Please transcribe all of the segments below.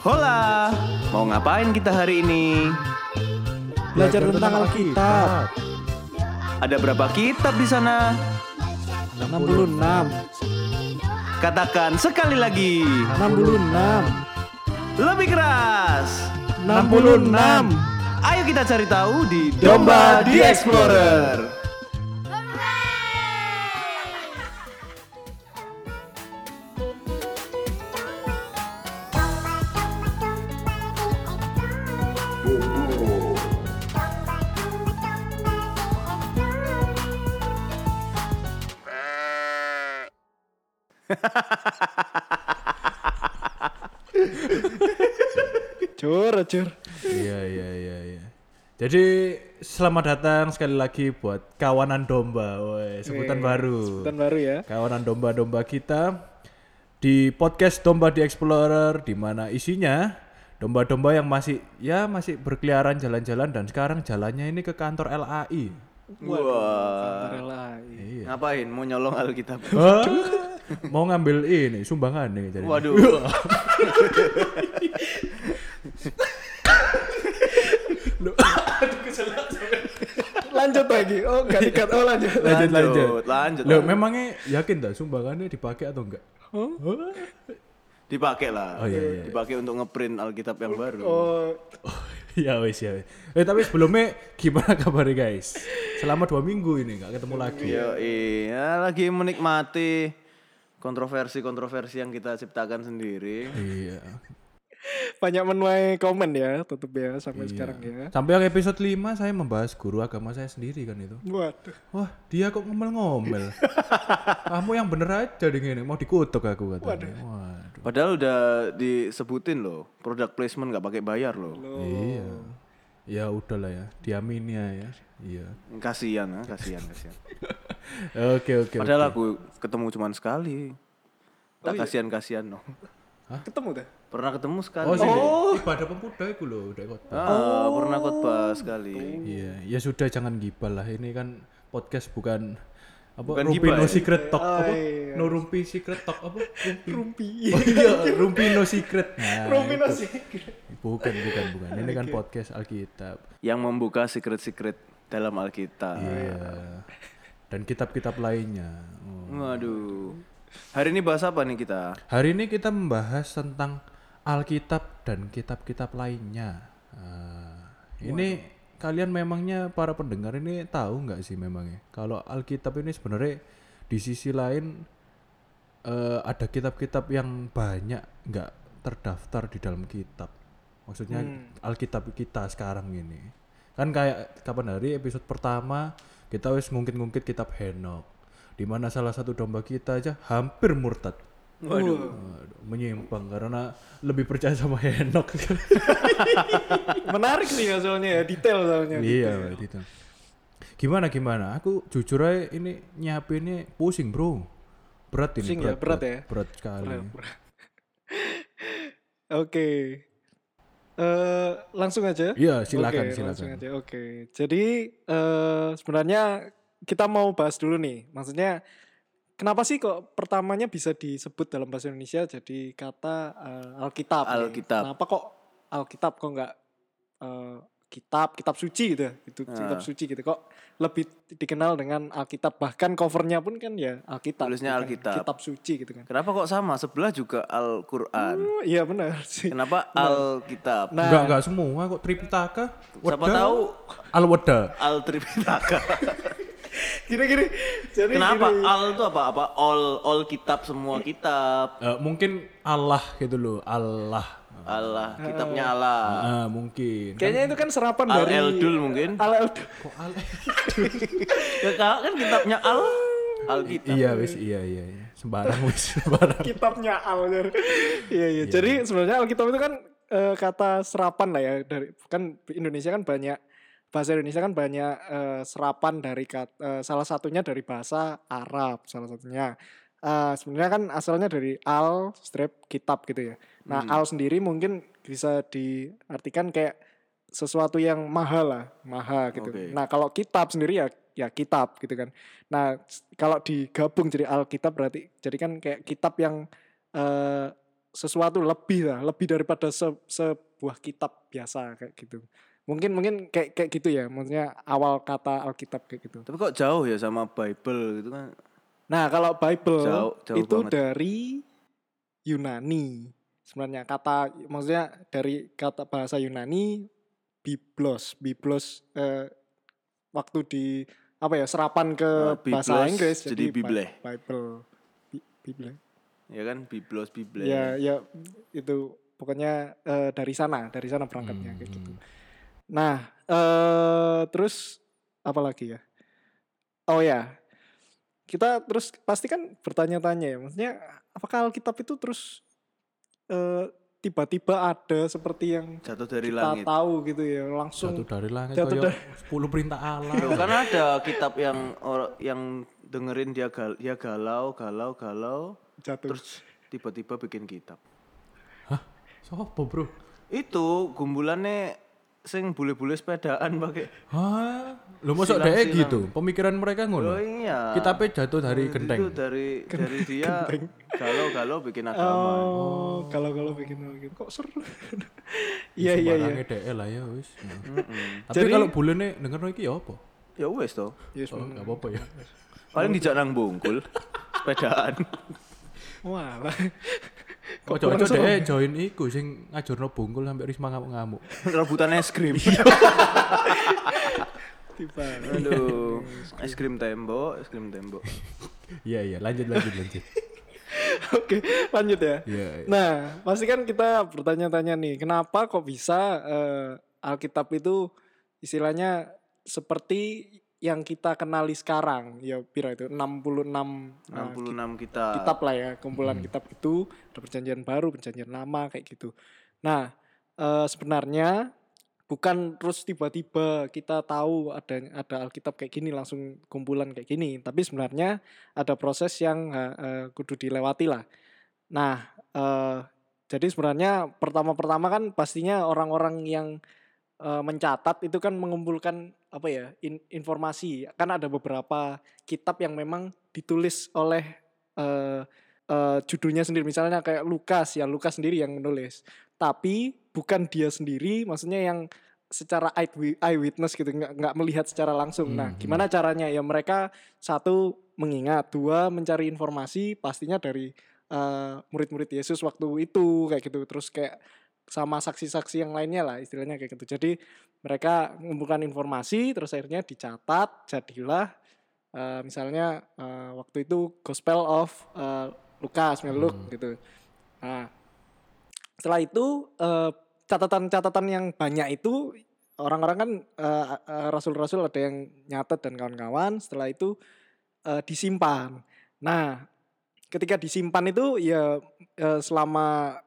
Hola, mau ngapain kita hari ini? Belajar tentang Alkitab. Ada berapa kitab di sana? 66. Katakan sekali lagi. 66. Lebih keras. 66. Ayo kita cari tahu di Domba di Explorer. Cur, cur. Iya iya iya iya. Jadi selamat datang sekali lagi buat kawanan domba, Woy, sebutan Wih, baru. Sebutan baru ya. Kawanan domba-domba kita di podcast Domba di Explorer di mana isinya domba-domba yang masih ya masih berkeliaran jalan-jalan dan sekarang jalannya ini ke kantor LAI. Wah. Relai. Ngapain? Mau nyolong Alkitab? Mau ngambil ini sumbangan nih jadi. Waduh. Lanjut lagi. Oh, enggak dikat. Oh, lanjut. Lanjut lanjut. Lanjut. Loh, memangnya yakin dah sumbangannya dipakai atau enggak? Dipakai lah. Oh, iya, iya. Dipakai untuk ngeprint Alkitab yang baru. Oh, ya wes ya wes. Eh tapi sebelumnya gimana kabarnya guys? Selama dua minggu ini nggak ketemu lagi. Yo, iya lagi menikmati kontroversi-kontroversi yang kita ciptakan sendiri. Iya. Banyak menuai komen ya, tetep ya sampai sekarang ya. Sampai yang episode 5 saya membahas guru agama saya sendiri kan itu. Waduh. Wah, dia kok ngomel-ngomel. Kamu yang bener aja deh ini, mau dikutuk aku katanya. Waduh. Padahal udah disebutin loh, product placement nggak pakai bayar loh. Iya. Ya udahlah ya, diamini ya. Iya. Kasihan, ah, kasihan, kasihan. Oke oke. Padahal aku ketemu cuman sekali. Tak kasihan-kasihan no. Ketemu dah. Pernah ketemu sekali. Oh, sini. Ibadah pemuda itu loh, udah ikut. Ah, pernah khotbah sekali. Iya, ya sudah jangan gibal lah. Ini kan podcast bukan apa Bukan Rumpi no ya? secret talk apa? iya. No Rumpi secret talk apa? Rumpi. Rumpi. Oh iya, Rumpi no secret. Nah, Rumpi itu. nasi. Bukan, bukan, bukan. Ini kan podcast Alkitab. Yang membuka secret-secret dalam Alkitab. Iya. Dan kitab-kitab lainnya. Oh. Waduh. Hari ini bahas apa nih kita? Hari ini kita membahas tentang Alkitab dan kitab-kitab lainnya. Ah, ini kalian memangnya para pendengar ini tahu nggak sih memangnya kalau Alkitab ini sebenarnya di sisi lain eh, ada kitab-kitab yang banyak nggak terdaftar di dalam kitab. Maksudnya Alkitab kita sekarang ini. Kan kayak kapan hari episode pertama kita wis ngungkit-ngungkit kitab Henok. Di mana salah satu domba kita aja hampir murtad. Waduh. Waduh, menyimpang karena lebih percaya sama Henok. Menarik sih ya soalnya ya, detail soalnya. iya, gitu. Gimana gimana? Aku jujur aja ini nyiapinnya pusing, Bro. Berat ini, Pusing ya, berat ya? Berat sekali. Oke. Eh langsung aja. Iya, silakan, Oke, silakan. Langsung aja. Oke. Jadi eh sebenarnya kita mau bahas dulu nih. Maksudnya kenapa sih kok pertamanya bisa disebut dalam bahasa Indonesia jadi kata eh, Alkitab? nih? Alkitab. Kenapa kok Alkitab kok nggak eh, kitab kitab suci gitu? Itu Ah. kitab suci gitu kok lebih dikenal dengan Alkitab bahkan covernya pun kan ya Alkitab. Tulisnya bukan Alkitab. Kitab suci gitu kan. Kenapa kok sama? Sebelah juga Al-Quran. Oh, iya benar sih. Kenapa Alkitab? Nah, Enggak, enggak semua kok Tripitaka. Siapa Weda, tahu Al-Wada. Al-Tripitaka. gini-gini. Jadi Kenapa? gini. Al itu apa? Apa? All all kitab semua kitab. Eh, mungkin Allah gitu loh, Allah. Allah, kitabnya Allah. Ah, mungkin. Kayaknya itu kan serapan Al dari Eldul mungkin. Al Eldul. Kok Al Ya kan kitabnya Al Alkitab. Iya, wis, iya, iya, iya. Sembarang wis, sembarang. Kitabnya Al. Iya iya. Jadi sebenarnya Alkitab itu kan eh, kata serapan lah ya dari kan Indonesia kan banyak bahasa Indonesia kan banyak eh, serapan dari eh, salah satunya dari bahasa Arab salah satunya. Eh, sebenarnya kan asalnya dari al strip kitab gitu ya. Nah, al sendiri mungkin bisa diartikan kayak sesuatu yang mahal lah, mahal gitu. Oke. Nah, kalau kitab sendiri ya ya kitab gitu kan. Nah, kalau digabung jadi Alkitab berarti jadi kan kayak kitab yang eh sesuatu lebih lah, lebih daripada se- sebuah kitab biasa kayak gitu. Mungkin mungkin kayak kayak gitu ya, maksudnya awal kata Alkitab kayak gitu. Tapi kok jauh ya sama Bible gitu kan? Nah, kalau Bible Jauh- jauh itu banget. dari Yunani. Sebenarnya kata maksudnya dari kata bahasa Yunani biblos. Biblos eh, waktu di apa ya serapan ke Nah, bahasa biblos Inggris jadi Bi- Bible. Bible. Bi- Bible. Ya kan biblos bible. Ya, ya itu pokoknya eh, dari sana, dari sana berangkatnya kayak gitu. Nah, eh terus apa lagi ya? Oh ya, kita terus pasti kan bertanya-tanya ya, maksudnya apakah Alkitab itu terus eh, tiba-tiba ada seperti yang Jatuh dari kita langit. tahu gitu ya, langsung Jatuh dari langit Jatuh kayak dari- 10 perintah Allah. Loh, kan ada kitab yang or, yang dengerin dia gal, dia galau, galau, galau, jatuh. terus tiba-tiba bikin kitab. Hah? Sopo, Bro? Itu gumbulannya sing bule-bule sepedaan pakai. Hah? Lo masuk deh gitu. Pemikiran mereka Oh ngono. iya. Kitabnya jatuh dari Itu genteng. dari dari dia galau-galau bikin agama. Oh, kalau bikin gitu kok seru. Iya iya iya. Barangnya DL lah ya wis. Tapi Jadi- kalau bulene denger iki ya apa? Ya wes toh. Yes, Oh, enggak apa-apa ya. Paling dijak nang bungkul sepedaan. Wah. Kok seru? deh join iku sing ngajurno bungkul sampai Risma ngamuk-ngamuk. Rebutan es krim. tiba. Aduh, es krim tembok, es krim tembok. Iya iya, lanjut lanjut lanjut. Oke, lanjut ya. Iya. iya. Nah, pasti kan kita bertanya-tanya nih, kenapa kok bisa eh, Alkitab itu istilahnya seperti yang kita kenali sekarang? Ya, pira itu 66 nah, 66 kita. kitab lah ya, kumpulan kitab itu ada perjanjian baru, perjanjian lama kayak gitu. Nah, eh, sebenarnya bukan terus tiba-tiba kita tahu ada ada Alkitab kayak gini langsung kumpulan kayak gini, tapi sebenarnya ada proses yang eh, eh, kudu dilewati lah. Nah, eh, jadi sebenarnya pertama-pertama kan pastinya orang-orang yang eh, mencatat itu kan mengumpulkan apa ya in- informasi. Kan ada beberapa kitab yang memang ditulis oleh eh eh, judulnya sendiri. Misalnya kayak Lukas ya Lukas sendiri yang menulis. Tapi bukan dia sendiri, maksudnya yang secara eye- eyewitness gitu nggak nggak melihat secara langsung. Nah, Hmm, gimana caranya? Ya mereka satu mengingat, dua mencari informasi pastinya dari eh, murid-murid Yesus waktu itu kayak gitu. Terus kayak sama saksi-saksi yang lainnya lah istilahnya kayak gitu. Jadi mereka mengumpulkan informasi terus akhirnya dicatat jadilah eh, misalnya eh, waktu itu Gospel of eh, Lukas, Luke gitu. Nah, setelah itu catatan-catatan yang banyak itu orang-orang kan eh, eh, rasul-rasul ada yang nyatet dan kawan-kawan. Setelah itu eh, disimpan. Nah, ketika disimpan itu ya eh, selama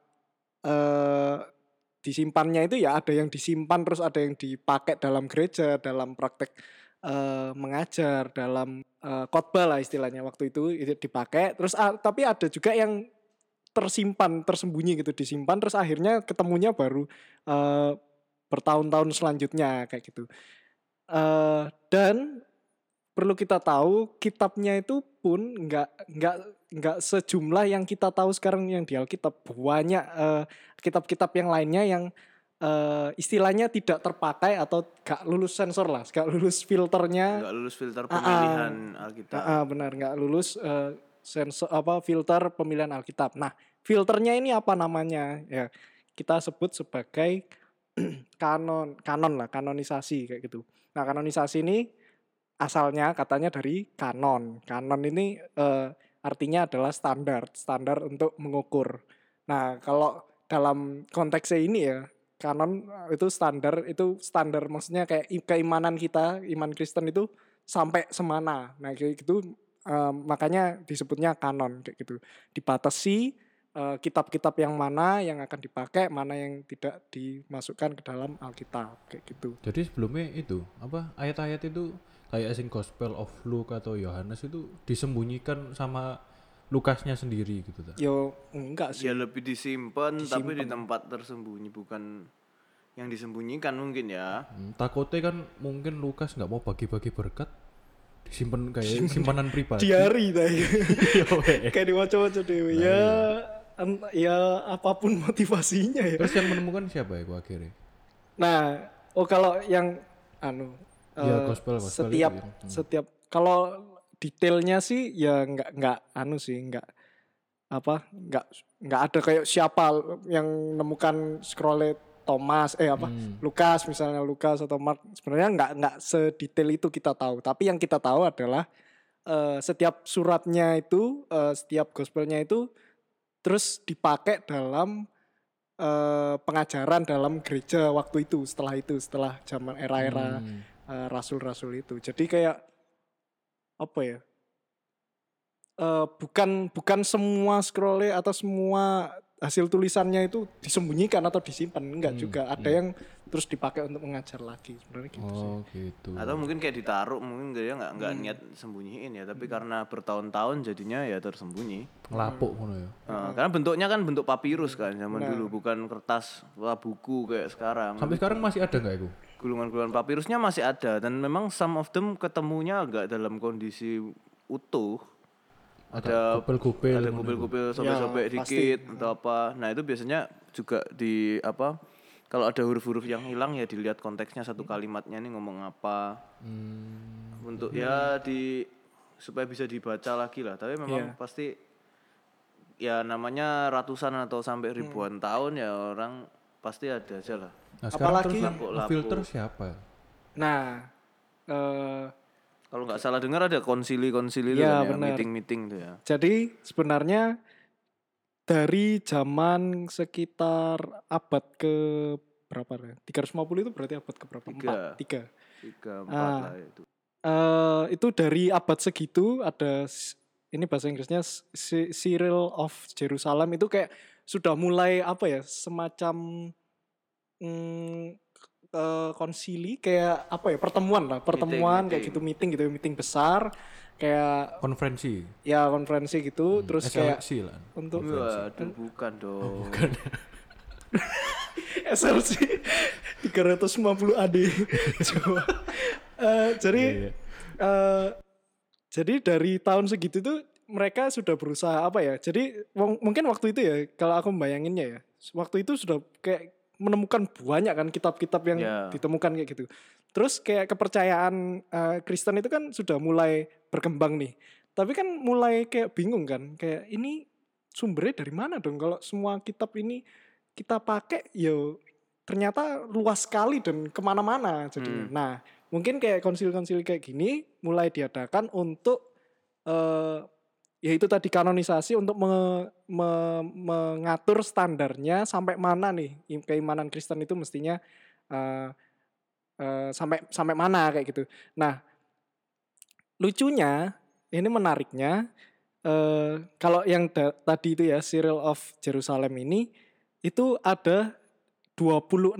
disimpannya itu ya ada yang disimpan terus ada yang dipakai dalam gereja, dalam praktek eh, mengajar, dalam eh, khotbah lah istilahnya waktu itu itu dipakai. Terus ah, tapi ada juga yang tersimpan, tersembunyi gitu disimpan terus akhirnya ketemunya baru eh, bertahun-tahun selanjutnya kayak gitu. Eh, dan perlu kita tahu kitabnya itu pun nggak nggak nggak sejumlah yang kita tahu sekarang yang di Alkitab banyak eh, kitab-kitab yang lainnya yang eh, istilahnya tidak terpakai atau gak lulus sensor lah, gak lulus filternya Enggak lulus filter Ah, ah. pemilihan Alkitab. Ah, ah, benar nggak lulus eh, sensor apa filter pemilihan Alkitab. Nah, filternya ini apa namanya? Ya, kita sebut sebagai kanon, kanon lah, kanonisasi kayak gitu. Nah, kanonisasi ini asalnya katanya dari kanon. Kanon ini eh, artinya adalah standar, standar untuk mengukur. Nah, kalau dalam konteksnya ini ya, kanon itu standar, itu standar maksudnya kayak keimanan kita, iman Kristen itu sampai semana. Nah, kayak gitu eh, makanya disebutnya kanon kayak gitu. Dibatasi eh, kitab-kitab yang mana yang akan dipakai, mana yang tidak dimasukkan ke dalam Alkitab kayak gitu. Jadi sebelumnya itu apa ayat-ayat itu kayak sing Gospel of Luke atau Yohanes itu disembunyikan sama Lukasnya sendiri gitu ta. Yo enggak sih. Dia lebih disimpan, tapi di tempat tersembunyi bukan yang disembunyikan mungkin ya. Hmm, takutnya kan mungkin Lukas nggak mau bagi-bagi berkat disimpan kayak simpanan pribadi. Diari tadi. Iya, kayak diwaca-waca dewe ya en- ya apa pun motivasinya ya. Terus yang menemukan siapa ya gua akhirnya? Nah, oh kalau yang anu Ya, gospel, gospel setiap ya. Hmm. setiap kalau detailnya sih ya nggak nggak anu sih nggak apa nggak nggak ada kayak siapa yang nemukan scrollnya Thomas eh apa Hmm. Lukas misalnya Lukas atau Mark sebenarnya nggak nggak sedetail itu kita tahu tapi yang kita tahu adalah eh, setiap suratnya itu eh, setiap gospelnya itu terus dipakai dalam eh, pengajaran dalam gereja waktu itu setelah itu setelah zaman era-era Hmm. Eh, rasul-rasul itu jadi kayak apa ya eh, bukan bukan semua scrollnya atau semua hasil tulisannya itu disembunyikan atau disimpan enggak Hmm, juga ada hmm. yang terus dipakai untuk mengajar lagi sebenarnya gitu sih Oh gitu. Atau mungkin kayak ditaruh, mungkin dia nggak nggak Hmm. niat sembunyiin ya, tapi karena bertahun-tahun jadinya ya tersembunyi. ngelapuk ngono ya. Eh, karena bentuknya kan bentuk papirus kan zaman Nah. dulu, bukan kertas wah, buku kayak sekarang. Sampai sekarang masih ada nggak itu? Gulungan-gulungan papirusnya masih ada dan memang some of them ketemunya agak dalam kondisi utuh. Ada kupil-kupil. ada kupil-kupil sobek-sobek Ya, pasti. dikit atau apa. Nah, itu biasanya juga di apa? Kalau ada huruf-huruf yang hilang ya dilihat konteksnya satu kalimatnya nih ngomong apa. Hmm. Untuk ya di supaya bisa dibaca lagi lah. Tapi memang Iya. pasti ya namanya ratusan atau sampai ribuan tahun ya orang pasti ada aja lah. Nah, sekarang Apalagi- terus filter siapa? nah eh, Kalau nggak salah dengar ada konsili-konsili kan ya, benar. meeting-meeting tuh ya. jadi sebenarnya dari zaman sekitar abad ke berapa ya 350 itu berarti abad ke berapa Tiga. Empat, tiga Tiga, empat Ah. lah itu. Eh, itu dari abad segitu ada ini bahasa Inggrisnya Cyril of Jerusalem itu kayak sudah mulai apa ya semacam mm, eh, konsili kayak apa ya pertemuan lah pertemuan kayak meeting. gitu meeting gitu meeting besar kayak Konferensi. ya konferensi gitu terus kayak SLC lah. untuk Waduh, bukan dong. SLC 350 AD coba Eh, jadi Iya, iya. eh, jadi dari tahun segitu tuh mereka sudah berusaha apa ya jadi mungkin waktu itu ya kalau aku membayanginnya ya waktu itu sudah kayak menemukan banyak kan kitab-kitab yang Ya. ditemukan kayak gitu terus kayak kepercayaan eh, Kristen itu kan sudah mulai berkembang nih tapi kan mulai kayak bingung kan kayak ini sumbernya dari mana dong kalau semua kitab ini kita pakai ya ternyata luas sekali dan ke mana-mana jadinya. Hmm. Nah mungkin kayak konsil-konsil kayak gini mulai diadakan untuk eh ya itu tadi kanonisasi untuk me- me- mengatur standarnya sampai mana nih im- keimanan Kristen itu mestinya eh, eh, sampai sampai mana kayak gitu. Nah lucunya ini menariknya eh kalau yang da- tadi itu ya Cyril of Jerusalem ini itu ada 26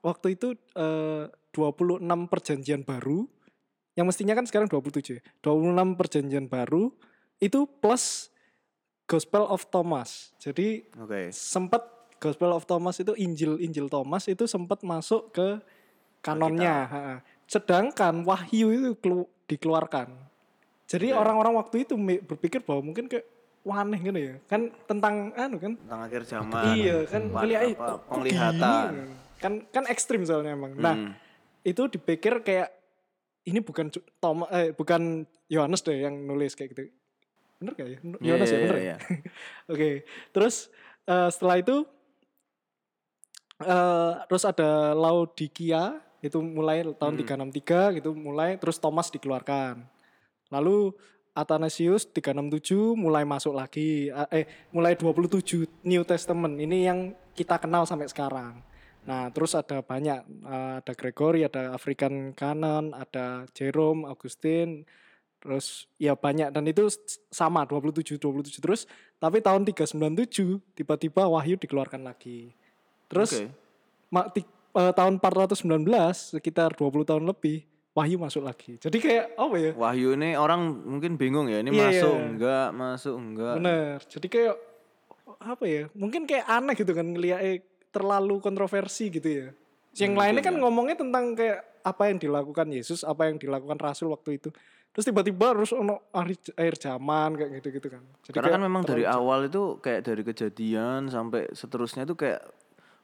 waktu itu eh, 26 perjanjian baru yang mestinya kan sekarang 27 ya. 26 perjanjian baru itu plus Gospel of Thomas. Jadi Oke. sempat Gospel of Thomas itu Injil Injil Thomas itu sempat masuk ke kanonnya. Sedangkan Wahyu itu kelu- dikeluarkan. Jadi Oke. orang-orang waktu itu berpikir bahwa mungkin kayak wah aneh gitu ya. Kan tentang anu kan. Tentang akhir zaman. iya kan kok penglihatan. gini? Kan kan ekstrim soalnya emang. Nah, Hmm. itu dipikir kayak ini bukan Thomas eh bukan Yohanes deh yang nulis kayak gitu. Bener gak ya? Iya, Yohanes ya iya, bener. iya, ya? iya. Oke, terus eh, setelah itu eh terus ada Laodikia itu mulai tahun Hmm. 363 gitu mulai terus Thomas dikeluarkan. Lalu Athanasius 367 mulai masuk lagi eh eh, mulai 27 New Testament ini yang kita kenal sampai sekarang. Nah, terus ada banyak ada Gregory, ada African Canon, ada Jerome, Augustine, terus ya banyak dan itu sama 27 27 terus tapi tahun 397 tiba-tiba Wahyu dikeluarkan lagi. Terus Oke. ma- ti- eh, tahun 419 sekitar 20 tahun lebih Wahyu masuk lagi. Jadi kayak apa ya? Wahyu ini orang mungkin bingung ya, ini Iya, masuk enggak, masuk enggak. Bener. Jadi kayak apa ya? Mungkin kayak aneh gitu kan ngeliat eh, terlalu kontroversi gitu ya. Yang Hmm, lainnya kan ya. ngomongnya tentang kayak apa yang dilakukan Yesus, apa yang dilakukan Rasul waktu itu. Terus tiba-tiba harus ono air, air zaman kayak gitu-gitu kan. Jadi Karena kan memang dari awal itu kayak dari kejadian sampai seterusnya itu kayak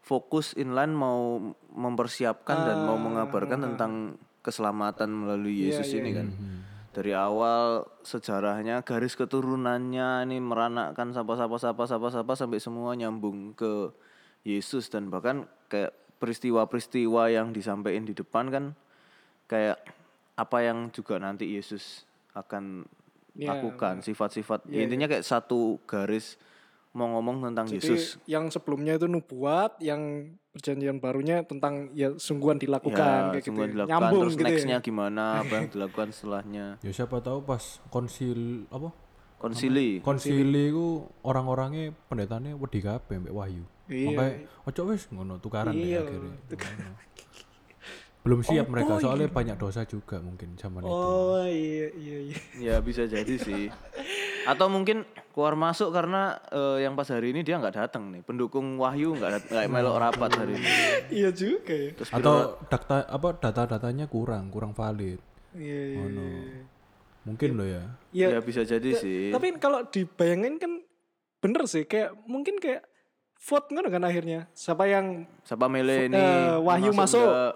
fokus inline mau mempersiapkan dan mau mengabarkan tentang keselamatan melalui Yesus ini kan. Dari awal sejarahnya garis keturunannya ini meranakkan sapa-sapa-sapa-sapa-sapa sampai semua nyambung ke Yesus dan bahkan kayak peristiwa-peristiwa yang disampaikan di depan kan kayak apa yang juga nanti Yesus akan Iya, lakukan sifat-sifat ya, intinya kayak satu garis mau ngomong tentang Jadi Yesus yang sebelumnya itu nubuat, yang perjanjian barunya tentang ya sungguhan dilakukan ya, kayak gitu. sungguh ya. dilakukan Nyambung terus gitu nextnya ya. gimana apa yang dilakukan setelahnya Ya siapa tahu pas konsil apa? konsili Konsili ku orang-orangnya pendetanya wedi kabeh mbek Wahyu. Iya. Makanya ojo wis ngono tukaran deh Iya, akhirnya. Ngono. Belum siap mereka soalnya banyak dosa juga mungkin zaman itu. Oh iya iya iya. ya bisa jadi sih atau mungkin keluar masuk karena eh, yang pas hari ini dia nggak datang nih pendukung Wahyu nggak nggak melok rapat hari ini Iya juga ya. terus Atau data apa data-datanya kurang, kurang valid. Iya iya. Ngono. iya. Mungkin lo ya. Iya. ya bisa jadi sih Tapi kalau dibayangin kan bener sih kayak mungkin kayak vote kan kan akhirnya siapa yang siapa milih ini Eh, Wahyu masuk. nggak?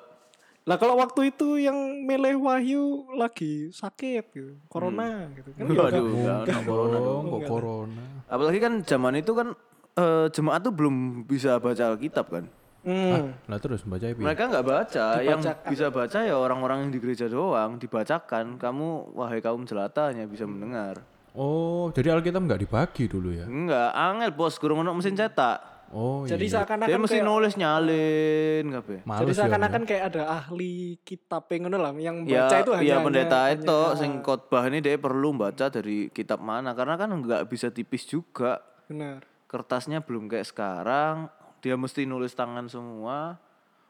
Lah kalau waktu itu yang milih Wahyu lagi sakit gitu corona gitu kan ya Waduh, nggak ada corona dong. Kok corona. apalagi kan zaman itu kan eh, jemaat tuh belum bisa baca Alkitab kan hmm. Lah terus baca piye? mereka nggak baca yang Dibacakan. bisa baca ya orang-orang yang di gereja doang dibacakan kamu wahai kaum jelata hanya bisa mendengar Oh, jadi Alkitab nggak dibagi dulu ya? enggak angel bos kurang mesin cetak Oh, jadi iya. seakan-akan dia mesti kayak, nulis nyalin kabeh jadi ya. seakan-akan kayak ada ahli kitab yang ngono lah yang ya baca itu hanya ya pendeta hanya- itu sing khotbah ini dia perlu baca dari kitab mana karena kan nggak bisa tipis juga benar kertasnya belum kayak sekarang dia mesti nulis tangan semua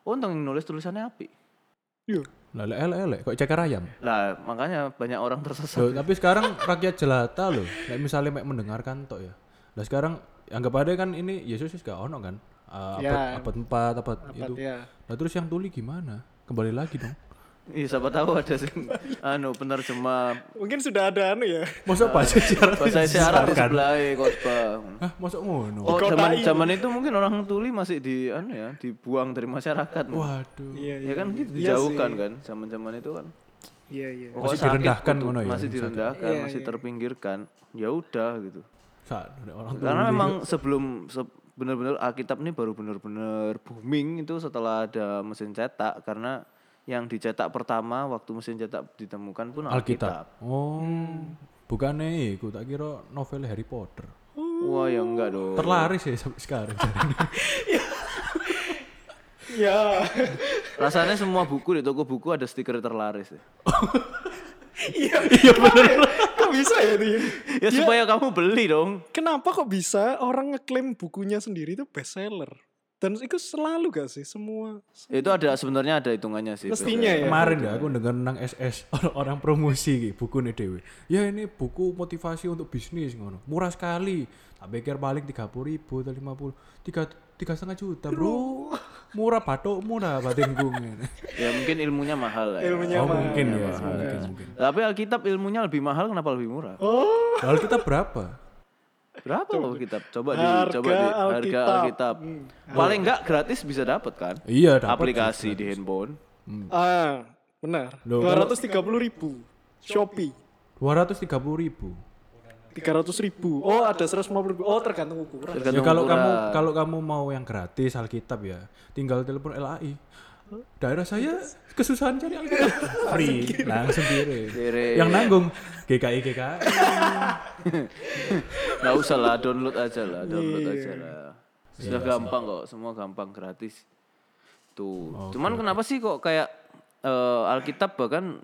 untung yang nulis tulisannya api Iya. Lah lek elek elek kok ceker ayam. lah makanya banyak orang tersesat Loh, tapi sekarang rakyat jelata loh. Kayak misalnya mek mendengarkan tok ya. Lah sekarang anggap aja kan ini Yesus gak ono kan. Uh, Ya. abad, abad 4, abad Abad, itu. ya. Lah terus yang tuli gimana? Kembali lagi dong. Iya, siapa tahu ada sing anu penerjemah mungkin sudah ada anu ya Masa bahasa isyarat bahasa isyarat di sebelah khotbah. Hah, masuk ngono. Oh, Dikotain. zaman zaman itu mungkin orang tuli masih di anu ya, dibuang dari masyarakat. Waduh. iya Ya kan gitu Iya dijauhkan sih. kan zaman-zaman itu kan. iya iya Masih direndahkan ngono ya, Masih direndahkan, Iya, masih iya. terpinggirkan. Ya udah gitu. Orang Karena memang sebelum se- benar-benar Alkitab ini baru benar-benar booming itu setelah ada mesin cetak karena yang dicetak pertama waktu mesin cetak ditemukan pun Alkitab. Alkitab. Oh. Bukannya iku tak kira novel Harry Potter. Wah, ya enggak dong. Terlaris ya sampai sekarang. ya Rasanya semua buku di toko buku ada stiker terlaris ya. iya iya benar bisa ya itu ya? Ya supaya kamu beli dong. kenapa kok bisa orang ngeklaim bukunya sendiri itu bestseller dan itu selalu gak sih semua Itu ada sebenarnya ada hitungannya sih. Mestinya ya. Kemarin ya aku dengar nang SS orang promosi ki buku nih dewe. Ya ini buku motivasi untuk bisnis ngono. Murah sekali. Tak pikir balik tiga puluh ribu atau lima puluh tiga tiga setengah juta bro. Murah batuk murah batinku. Ya mungkin ilmunya mahal lah. Ya. ilmunya oh mah. mungkin ya. Mungkin mungkin. Tapi Alkitab ilmunya lebih mahal kenapa lebih murah? oh Lalu kita berapa? Berapa Alkitab? Coba di Harga coba di harga Alkitab. Alkitab. Paling enggak gratis bisa dapat kan? Iya dapat. Aplikasi di handphone. ah benar Loh, dua ratus tiga puluh ribu Shopee Dua ratus tiga puluh ribu. Tiga ratus ribu oh ada seratus lima puluh ribu oh tergantung ukuran Ya Tergantung kalau ukuran. kamu kalau kamu mau yang gratis Alkitab ya, tinggal telepon LAI. Daerah saya kesusahan cari Alkitab. Free, langsung kirim. Kirim. Yang nanggung GKI GKI. Nggak usah lah, download aja lah, download Iya. aja lah. Sudah gampang kok, semua gampang gratis. Tuh. Cuman kenapa sih kok kayak eh, Alkitab bahkan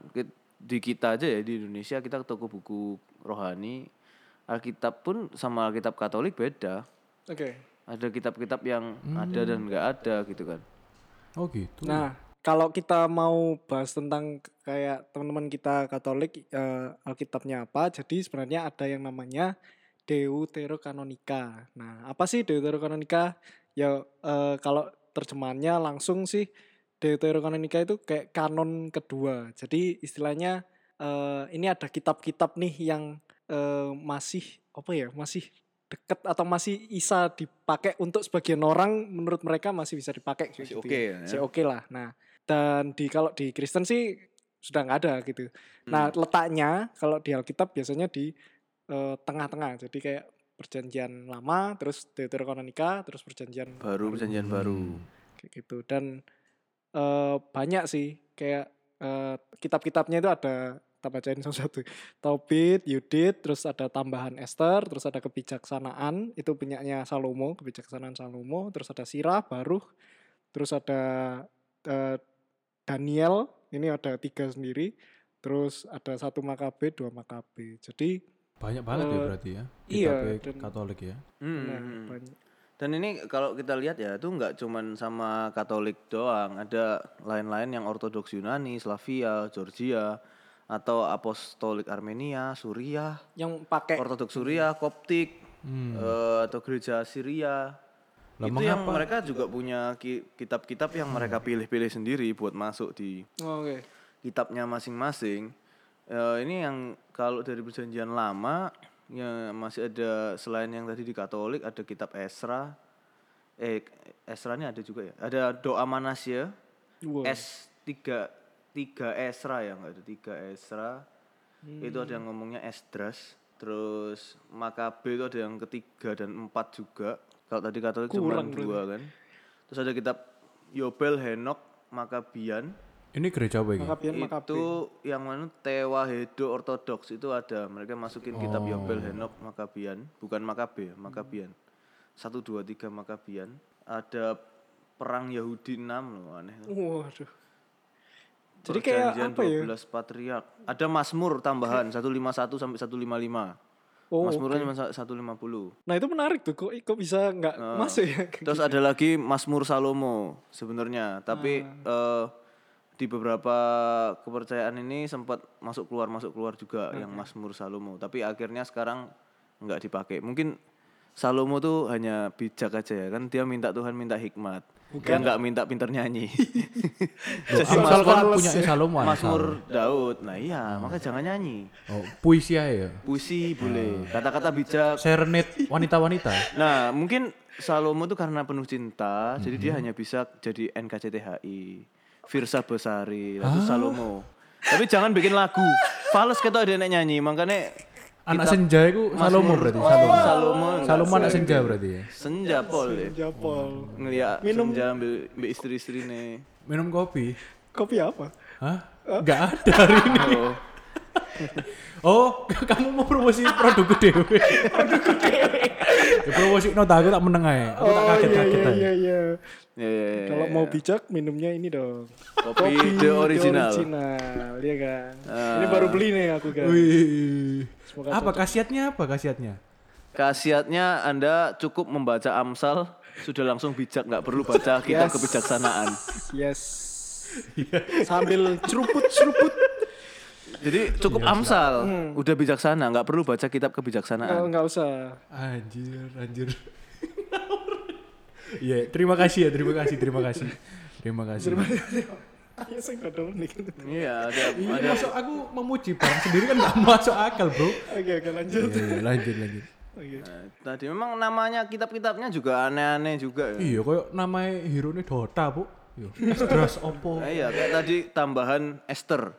di kita aja ya di Indonesia kita ke toko buku rohani Alkitab pun sama Alkitab Katolik beda. oke Ada kitab-kitab yang ada dan nggak ada gitu kan. Oh gitu. Nah, kalau kita mau bahas tentang kayak teman-teman kita Katolik eh, Alkitabnya apa, jadi sebenarnya ada yang namanya Deuterokanonika. Nah, apa sih Deuterokanonika? Ya eh, kalau terjemahannya langsung sih Deuterokanonika itu kayak kanon kedua. Jadi istilahnya eh, ini ada kitab-kitab nih yang eh, masih apa ya masih deket atau masih bisa dipakai untuk sebagian orang menurut mereka masih bisa dipakai Masih gitu oke ya. ya. Masih oke lah. Nah dan di kalau di Kristen sih sudah nggak ada gitu. Nah Hmm. letaknya kalau di Alkitab biasanya di eh, tengah-tengah. Jadi kayak perjanjian lama, terus Deuterokanonika, terus perjanjian baru perjanjian baru. kayak gitu. Dan eh, banyak sih kayak eh, kitab-kitabnya itu ada kita bacain satu-satu. Tobit, Yudit, terus ada tambahan Esther, terus ada kebijaksanaan, itu punyanya Salomo, kebijaksanaan Salomo, terus ada Sirah, Baruch, terus ada eh, Daniel, ini ada tiga sendiri, terus ada satu Makabe, dua Makabe. Jadi Banyak banget ya Eh, berarti ya. iya, dan- Katolik ya. Hmm, nah, hmm. banyak. Dan ini kalau kita lihat ya itu nggak cuman sama Katolik doang, ada lain-lain yang Ortodoks Yunani, Slavia, Georgia, atau Apostolik Armenia, Suriah, yang pakai Ortodoks Suriah, Koptik, Hmm. eh, atau gereja Syria. Lah, itu yang mengapa- mereka juga punya ki- kitab-kitab yang mereka pilih-pilih sendiri buat masuk di Oh, Oke. kitabnya masing-masing. Eh, ini yang kalau dari perjanjian lama ya masih ada selain yang tadi di Katolik ada kitab Esra. Eh Esra ini ada juga ya. Ada doa Manasya. Wow. S 3 tiga Esra ya enggak ada tiga Esra. Itu ada yang ngomongnya Esdras. Terus Makabe itu ada yang ketiga dan empat juga. Kalau tadi Katolik cuma dua kan. Terus ada kitab Yobel, Henok, Makabian. Ini gereja apa ini? Makabian, Makabe. Itu yang mana Tewahedo Ortodoks itu ada. Mereka masukin kitab Yobel, Henok, Makabian, bukan Makabe, ya, Makabian. Satu dua tiga Makabian. Ada perang Yahudi 6 loh aneh. Waduh. Jadi kayak apa ya? 12 patriark. Ada Mazmur tambahan 151 sampai 155. Oh, Mazmurnya cuma 150. Nah itu menarik tuh, kok, kok bisa nggak masuk ya? Terus ada lagi Mazmur Salomo sebenarnya, tapi eh, di beberapa kepercayaan ini sempat masuk keluar masuk keluar juga yang Mazmur Salomo, tapi akhirnya sekarang nggak dipakai. Mungkin Salomo tuh hanya bijak aja ya kan dia minta Tuhan minta hikmat. Dia nggak minta pinter nyanyi. Jadi kan punya Salomo. Mazmur Daud. Nah iya, maka jangan nyanyi. Oh, puisi aja ya. Puisi boleh, kata-kata bijak Serenade wanita-wanita. Nah, mungkin Salomo tuh karena penuh cinta, jadi Mhm. dia hanya bisa jadi NKCTHI, Firsa Besari, lalu Salomo. Tapi jangan bikin lagu. Fales kita ada yang nyanyi, makanya Anak senja itu Salomo berarti. Salomo. Salomo Salomo anak senja berarti ya. senja pol ya. Japol. Ngeliat senja ambil, ambil istri-istri nih. Minum kopi. Kopi apa? Hah? Enggak ada hari ini. Oh, Oh, kamu mau promosi produkku dewe. produkku dewe. ya, promosi no aku tak meneng aja. Aku tak Oh kaget-kaget iya aja. iya iya. ya, ya, ya, Kalau ya. mau bijak minumnya ini dong. kopi, the original. original, iya kan. Ah. Ini baru beli nih aku kan. Wih. Semoga Apa khasiatnya apa khasiatnya? Khasiatnya Anda cukup membaca Amsal sudah langsung bijak, nggak perlu baca kitab Yes. kebijaksanaan. Yes. Sambil ceruput-ceruput. Jadi cukup Amsal, udah bijaksana, nggak perlu baca kitab Oh, kebijaksanaan. nggak usah. Anjir, anjir. Iya, terima kasih ya, terima kasih, terima kasih. Terima kasih. Ayo saya nggak dong nih. Iya, ada Iya, ada masuk aku memuji barang sendiri kan gak masuk akal, bro. Oke oke lanjut. Iya, iya, lanjut, lanjut. Oke. Nah, tadi memang namanya kitab-kitabnya juga aneh-aneh juga ya. Iya, kayak namanya hero ini Dota, bu. Iya. Estras opo. Nah, iya, kayak tadi tambahan Esther.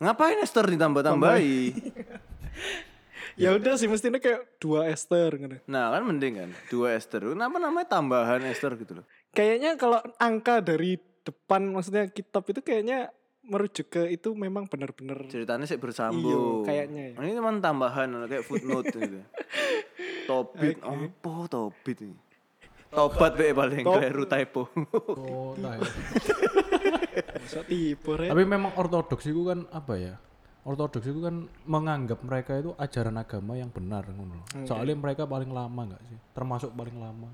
Ngapain Esther ditambah-tambahi? Ya udah sih mestinya kayak dua Esther gitu. Nah, kan mending kan dua Esther. Kenapa namanya tambahan Esther gitu loh? Kayaknya kalau angka dari depan maksudnya kitab itu kayaknya merujuk ke itu memang benar-benar Ceritanya sih bersambung. Iya, kayaknya ya. Ini cuma tambahan kayak footnote gitu. Tobit, apa Tobit ini? Tobat be paling keliru typo. Tipe ya. Tapi memang ortodoks itu kan apa ya? Ortodoks itu kan menganggap mereka itu ajaran agama yang benar ngono. Soalnya mereka paling lama nggak sih? Termasuk paling lama.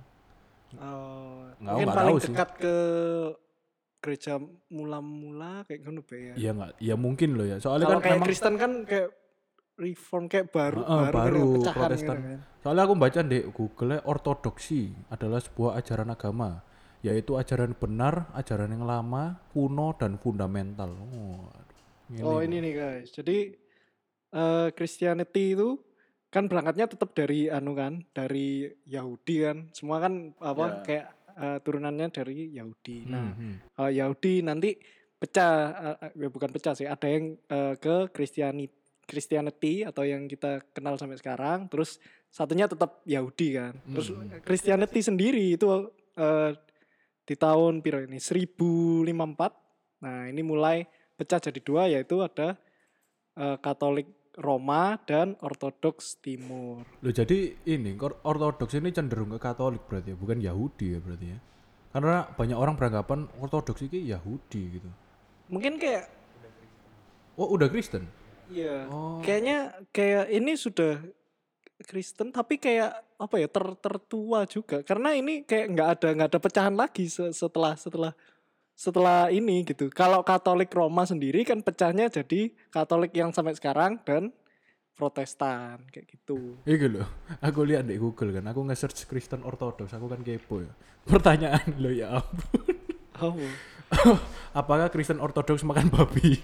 Oh, Nggak, mungkin paling tahu sih. dekat ke gereja mula-mula kayak gitu Be, ya. Iya nggak? Ya mungkin loh ya. Soalnya Kalau kan kayak memang Kristen kan kayak reform kayak baru Heeh, baru, baru pecahan Protestan. gitu kan. Soalnya aku baca di Google ortodoksi adalah sebuah ajaran agama, yaitu ajaran benar, ajaran yang lama, kuno dan fundamental. Oh, aduh. Oh ini nih guys. Jadi eh Christianity itu kan berangkatnya tetap dari anu kan, dari Yahudi kan. Semua kan apa Ya. kayak eh, turunannya dari Yahudi. Nah, Hmm, kalau Yahudi nanti pecah ya bukan pecah sih, ada yang eh, ke Christianity Christianity atau yang kita kenal sampai sekarang, terus satunya tetap Yahudi kan. Terus Christianity sendiri itu eh, di tahun piro ini 1054. Nah, ini mulai pecah jadi dua yaitu ada eh, Katolik Roma dan Ortodoks Timur. Loh jadi ini ortodoks ini cenderung ke Katolik berarti ya, bukan Yahudi ya berarti ya. Karena banyak orang beranggapan ortodoks ini Yahudi gitu. Mungkin kayak Oh udah Kristen? Iya. Oh. Kayaknya kayak ini sudah Kristen tapi kayak apa ya ter tertua juga karena ini kayak nggak ada nggak ada pecahan lagi se- setelah setelah setelah ini gitu. Kalau Katolik Roma sendiri kan pecahnya jadi Katolik yang sampai sekarang dan Protestan kayak gitu. Iya loh, aku lihat di Google kan, aku nge-search Kristen Ortodoks, aku kan kepo ya. Pertanyaan lo ya ampun. Oh. Apakah Kristen Ortodoks makan babi?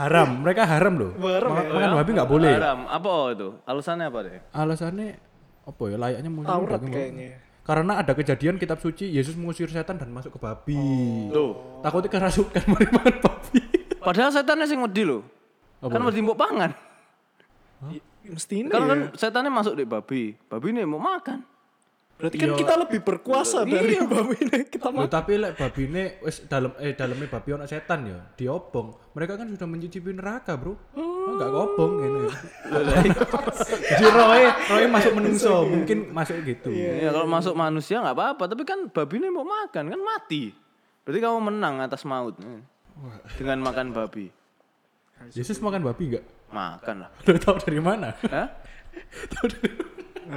haram, mereka haram loh. Haram Ma- ya? makan babi nggak boleh. Haram. Apa itu? Alasannya apa deh? Alasannya apa ya? Layaknya mungkin Aurat kayaknya. Karena ada kejadian kitab suci Yesus mengusir setan dan masuk ke babi. Tuh. Takutnya kerasukan mari makan babi. Padahal setannya sing wedi lho. Kan wedi mbok pangan. Mesti ini Kan ya. kan setannya masuk di babi. Babi ini mau makan. Berarti kan kita lebih berkuasa dari babi ini kita makan. tapi lek babi ini wis dalam eh dalamnya babi ono setan ya, diobong. Mereka kan sudah mencicipi neraka, Bro. Oh, enggak kobong ini. Jadi roe, roe masuk menungso, mungkin masuk gitu. Ya kalau masuk manusia nggak apa-apa, tapi kan babi ini mau makan kan mati. Berarti kamu menang atas maut eh. dengan makan babi. Yesus makan babi enggak? Makan lah. Udah tahu dari mana? Hah?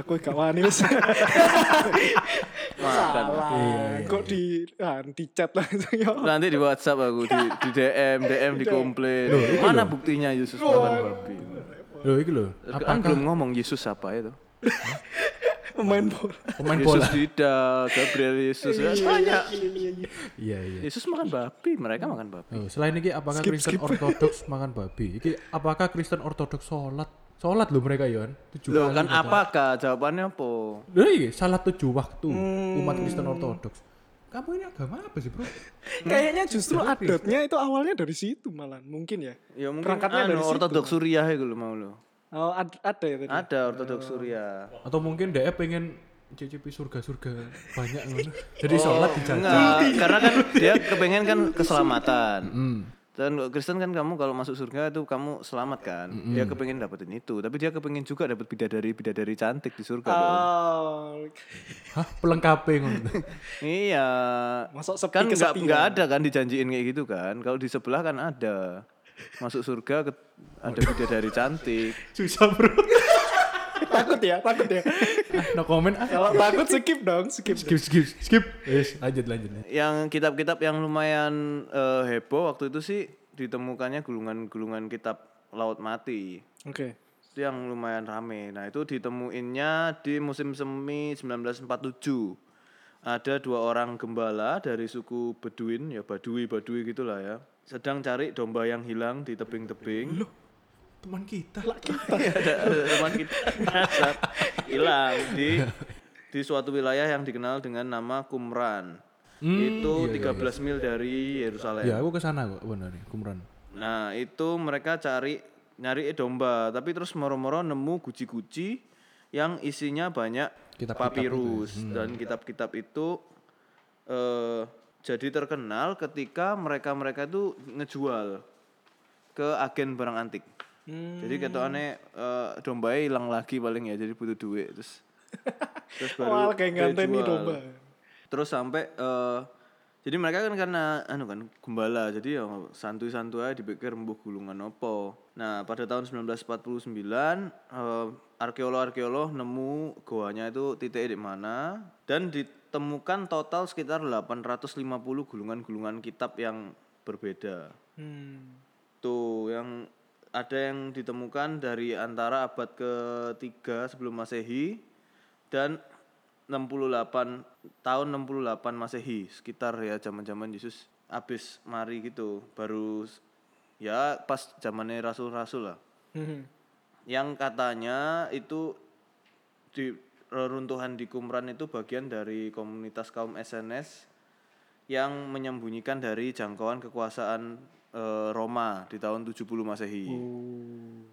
Aku gak wani wis. Makan. Salah. Kok di ah, di chat langsung ya. Nanti di WhatsApp aku di, di DM, DM di komplain. Mana buktinya Yesus makan babi? Loh, iki loh. Kan belum ngomong Yesus apa itu? Pemain bola. Pemain Yesus bola. tidak, Gabriel Yesus ya banyak. Iya, iya. Yesus makan babi, mereka makan babi. Oh, selain ini apakah Kristen Ortodoks makan babi? Iki apakah Kristen Ortodoks sholat? Sholat loh mereka ya kan? Tujuh Loh kali kan apakah jawabannya apa? Loh iya, salat tujuh waktu umat Hmm. Kristen Ortodoks. Kamu ini agama apa sih bro? Kayaknya justru adatnya itu awalnya dari situ malah mungkin ya. Ya mungkin Berangkatnya anu, dari ortodoks Suriah itu lo mau lo. Oh ad- ada ya tadi. Ada ortodoks Suriah. Atau mungkin dia pengen cicipi surga-surga banyak ngono. Jadi sholat dijajah. Enggak, karena kan dia kepengen kan keselamatan. Hmm. Dan Kristen kan kamu kalau masuk surga itu kamu selamat kan. Dia kepengen dapetin itu, tapi dia kepengen juga dapat bidadari bidadari cantik di surga. Oh, Hah, pelengkape ngono. Iya. Masuk sepi kan nggak nggak ada kan dijanjiin kayak gitu kan. Kalau di sebelah kan ada. Masuk surga ke- ada bidadari cantik. Susah bro. Takut ya, takut ya. Ah, no comment. Ah. Kalau takut skip dong, skip. Skip, skip, skip. Yes, lanjut, lanjut. Yang kitab-kitab yang lumayan eh, heboh waktu itu sih ditemukannya gulungan-gulungan kitab laut mati. Oke. Itu yang lumayan rame. Nah, itu ditemuinnya di musim semi 1947. Ada dua orang gembala dari suku Beduin, ya Badui, Badui gitulah ya. Sedang cari domba yang hilang di tebing-tebing. Teman kita. Iya, ada, ada teman kita nyasar, hilang di di suatu wilayah yang dikenal dengan nama Qumran. itu 13 mil dari Yerusalem. Ya, aku ke sana kok benar nih, Kumran. Nah, itu mereka cari nyari domba, tapi terus moro-moro nemu guci-guci yang isinya banyak Kitab-kitab papirus dan kitab-kitab itu eh jadi terkenal ketika mereka-mereka itu ngejual ke agen barang antik. Jadi ketokane eh domba hilang lagi paling ya, jadi butuh duit terus terus Wah, kayak dia nganteni jual. domba. Terus sampai eh jadi mereka kan karena anu kan gembala, jadi ya santuy-santuy aja dipikir mbuh gulungan opo. Nah, pada tahun 1949 eh, arkeolog-arkeolog nemu goanya itu titik di mana dan ditemukan total sekitar 850 gulungan-gulungan kitab yang berbeda. Hmm. Tuh yang ada yang ditemukan dari antara abad ke-3 sebelum Masehi dan 68 tahun 68 Masehi. Sekitar ya zaman-zaman Yesus abis mari gitu. Baru ya pas zamannya rasul-rasul lah. Mhm. yang katanya itu di reruntuhan di Qumran itu bagian dari komunitas kaum SNS yang menyembunyikan dari jangkauan kekuasaan eh, Roma di tahun 70 Masehi. Oh.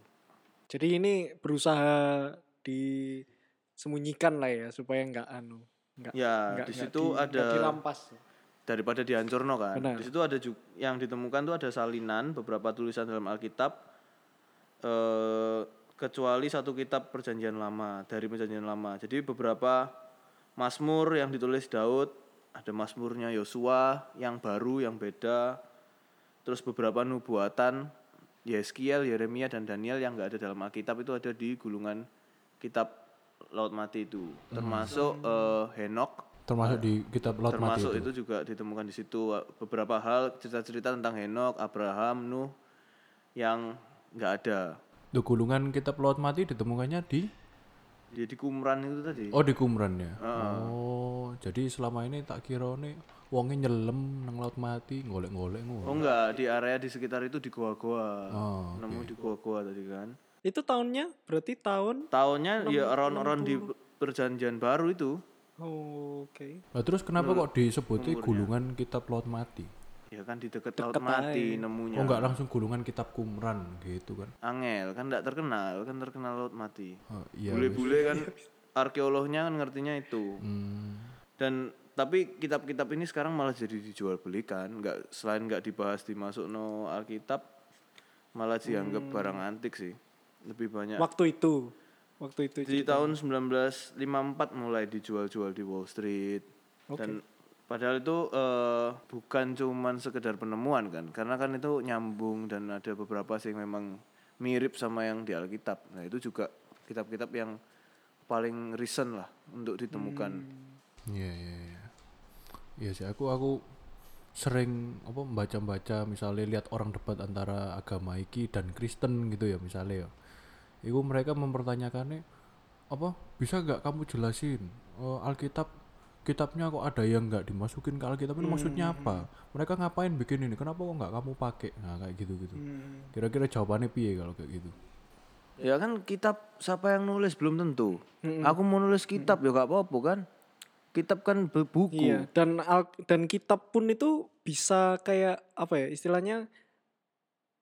Jadi ini berusaha disembunyikan lah ya supaya nggak anu, nggak Ya, nggak- di situ di- nggak ada dirampas. daripada dihancurno kan. Benar. Di situ ada juga yang ditemukan tuh ada salinan beberapa tulisan dalam Alkitab eh kecuali satu kitab Perjanjian Lama dari Perjanjian Lama. Jadi beberapa Mazmur yang ditulis Daud, ada Mazmurnya Yosua yang baru yang beda. Terus beberapa nubuatan Yeskiel, Yeremia dan Daniel yang enggak ada dalam Alkitab itu ada di gulungan kitab Laut Mati itu. Termasuk eh, Henok termasuk di kitab Laut Mati termasuk itu. itu. juga ditemukan di situ uh, beberapa hal cerita-cerita tentang Henok, Abraham, Nuh yang nggak ada. Tuh, gulungan kitab Laut Mati ditemukannya di Dia di Qumran itu tadi. Oh di Qumran ya. Oh, jadi selama ini tak kira nih wonge nyelem nang laut mati golek-golek ngono. Oh enggak, di area di sekitar itu di goa-goa. Oh, Nemu di goa-goa tadi kan. Itu tahunnya berarti tahun Tahunnya ya around-around di perjanjian baru itu. oh, Oke. Nah, terus kenapa kok disebutnya gulungan kitab laut mati? Ya kan di deket laut mati nemunya. Oh enggak langsung gulungan kitab Qumran gitu kan. Angel kan enggak terkenal, kan terkenal laut mati. Oh, iya. Bule-bule kan arkeolognya kan ngertinya itu. Hmm, dan tapi kitab-kitab ini sekarang malah jadi dijual belikan nggak selain nggak dibahas dimasuk no Alkitab malah dianggap barang antik sih. Lebih banyak Waktu itu. Waktu itu. di tahun 1954 mulai dijual-jual di Wall Street. Dan padahal itu eh, bukan cuman sekedar penemuan kan. Karena kan itu nyambung dan ada beberapa sih yang memang mirip sama yang di Alkitab. Nah itu juga kitab-kitab yang paling recent lah untuk ditemukan. Iya iya iya. Iya sih aku aku sering apa membaca-baca misalnya lihat orang debat antara agama iki dan Kristen gitu ya misalnya ya. Iku mereka mempertanyakannya apa bisa nggak kamu jelasin eh, Alkitab kitabnya kok ada yang nggak dimasukin ke Alkitab itu maksudnya apa? Mereka ngapain bikin ini? Kenapa kok nggak kamu pakai? Nah kayak gitu gitu. Kira-kira jawabannya piye kalau kayak gitu? Ya kan kitab siapa yang nulis belum tentu. Aku mau nulis kitab ya gak apa-apa kan. Kitab kan bu- buku. Iya, dan al- dan kitab pun itu bisa kayak apa ya istilahnya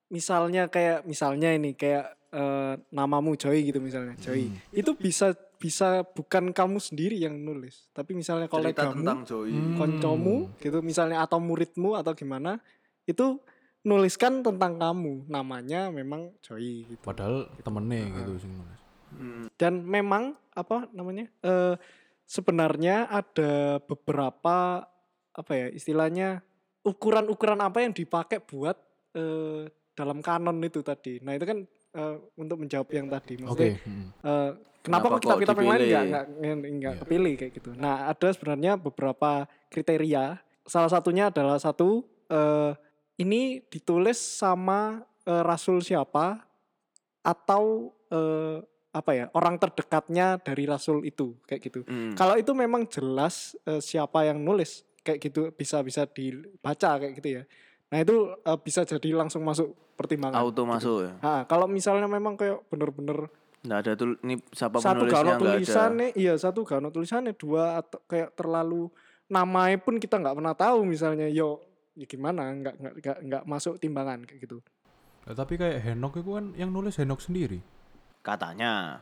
misalnya kayak misalnya ini kayak eh, namamu Joy gitu misalnya Joy. Itu bisa bisa bukan kamu sendiri yang nulis tapi misalnya kolegamu tentang Joy. koncomu gitu misalnya atau muridmu atau gimana itu nuliskan tentang kamu. Namanya memang Joy gitu. Padahal temennya gitu. sing nulis. dan memang apa namanya eh sebenarnya ada beberapa apa ya istilahnya ukuran-ukuran apa yang dipakai buat eh dalam kanon itu tadi. Nah itu kan eh, untuk menjawab yang tadi. Oke. maksudnya mm. eh, kenapa, Kenapa kitab-kitab yang lain nggak nggak nggak- nggak kepilih kayak gitu. Nah ada sebenarnya beberapa kriteria. Salah satunya adalah satu eh ini ditulis sama eh, rasul siapa atau eh, apa ya orang terdekatnya dari rasul itu kayak gitu. Hmm. Kalau itu memang jelas eh, siapa yang nulis kayak gitu bisa bisa dibaca kayak gitu ya. Nah itu eh, bisa jadi langsung masuk pertimbangan. Auto masuk ya. Nah, kalau misalnya memang kayak bener-bener Nggak ada tuh ini siapa satu ono nggak ada. tulisannya, iya satu ono tulisannya, dua atau kayak terlalu namanya pun kita nggak pernah tahu misalnya, yo ya gimana nggak nggak nggak nggak masuk timbangan kayak gitu. Nah, tapi kayak Henok itu kan yang nulis Henok sendiri. Katanya.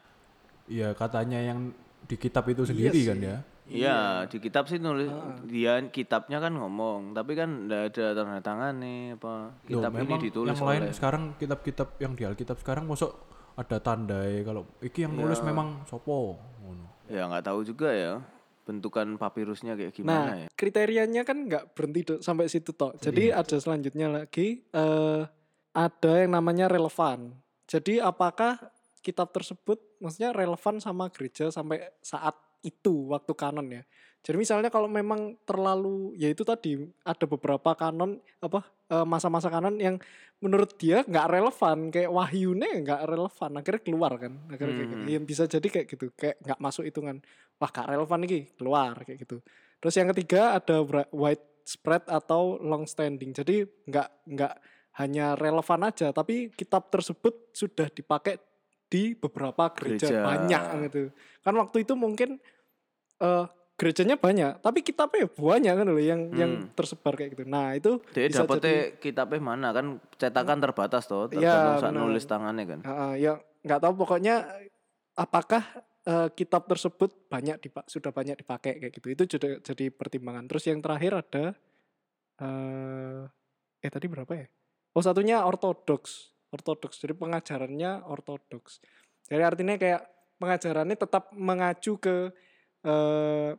Iya katanya yang di kitab itu sendiri kan ya. Iya, di kitab sih nulis dia kitabnya kan ngomong, tapi kan nggak ada tanda tangan nih apa Loh, kitab ini memang ditulis yang lain oleh sekarang kitab-kitab yang di Alkitab sekarang masuk ada tanda ya kalau iki yang nulis memang sopo ngono. ya nggak tahu juga ya bentukan papirusnya kayak Nah, gimana ya. kriterianya kan nggak berhenti sampai situ toh. Jadi ada selanjutnya lagi eh ada yang namanya relevan. Jadi apakah kitab tersebut maksudnya relevan sama gereja sampai saat itu waktu kanon ya. Jadi misalnya kalau memang terlalu ya itu tadi ada beberapa kanon apa eh, masa-masa kanon yang menurut dia nggak relevan kayak wahyunya nggak relevan akhirnya keluar kan akhirnya kayak gitu. Ya, bisa jadi kayak gitu kayak nggak masuk hitungan wah gak relevan nih keluar kayak gitu terus yang ketiga ada white widespread atau long standing. Jadi nggak nggak hanya relevan aja, tapi kitab tersebut sudah dipakai di beberapa gereja, Gereja. banyak gitu. Kan waktu itu mungkin eh gerejanya banyak, tapi kitabnya banyak kan loh yang yang Hmm. tersebar kayak gitu. Nah, itu Dia bisa dapetnya jadi kitabnya mana kan cetakan terbatas toh, Iya, tergantung saat benar. nulis tangannya kan. Heeh, ya nggak tahu pokoknya apakah eh, kitab tersebut banyak dipak sudah banyak dipakai kayak gitu. Itu jadi jadi pertimbangan. Terus yang terakhir ada eh eh tadi berapa ya? Oh, satunya ortodoks. Ortodoks. Jadi pengajarannya ortodoks. Jadi artinya kayak pengajarannya tetap mengacu ke eh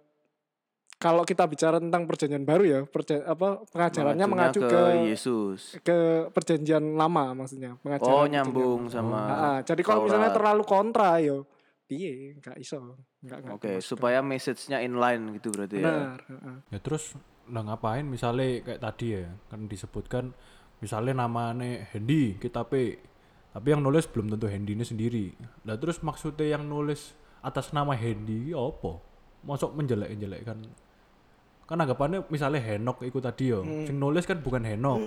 kalau kita bicara tentang perjanjian baru ya, perja, apa pengajarannya mengacu ke ke Yesus. ke perjanjian lama maksudnya pengajaran Oh, nyambung lama. sama Ah, jadi kalau misalnya terlalu kontra yo piye nggak iso nggak nggak Oke, dimasukkan. supaya message-nya inline gitu berarti ya. benar heeh. Ya terus lah ngapain misalnya kayak tadi ya kan disebutkan misalnya namanya Hendy kita P tapi yang nulis belum tentu Hendy ini sendiri. Lah terus maksudnya yang nulis atas nama Hendy ya apa? Masuk menjelek-jelek kan kan anggapannya misalnya Henok ikut tadi yo Hmm. sing nulis kan bukan Henok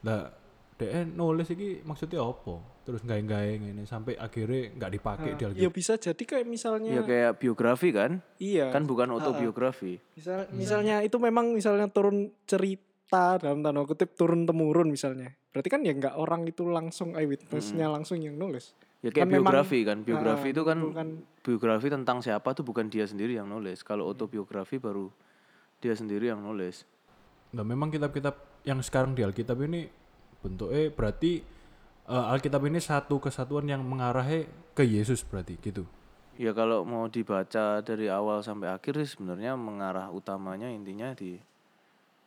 lah dia nulis iki maksudnya apa terus gawe-gawe ngene sampai akhirnya nggak dipakai di ya Alkitab bisa jadi kayak misalnya Ya kayak biografi kan? iya Kan bukan autobiografi. misal misalnya itu memang misalnya turun cerita dalam tanda kutip turun temurun misalnya berarti kan ya nggak orang itu langsung eyewitnessnya langsung yang nulis Ya kayak Kan memang- biografi kan. Biografi Ah, itu kan bukan biografi tentang siapa tuh bukan dia sendiri yang nulis. Kalau autobiografi baru dia sendiri yang nulis. Nah memang kitab-kitab yang sekarang di Alkitab ini bentuknya berarti eh, Alkitab ini satu kesatuan yang mengarahnya ke Yesus berarti gitu. Ya kalau mau dibaca dari awal sampai akhir sih sebenarnya mengarah utamanya intinya di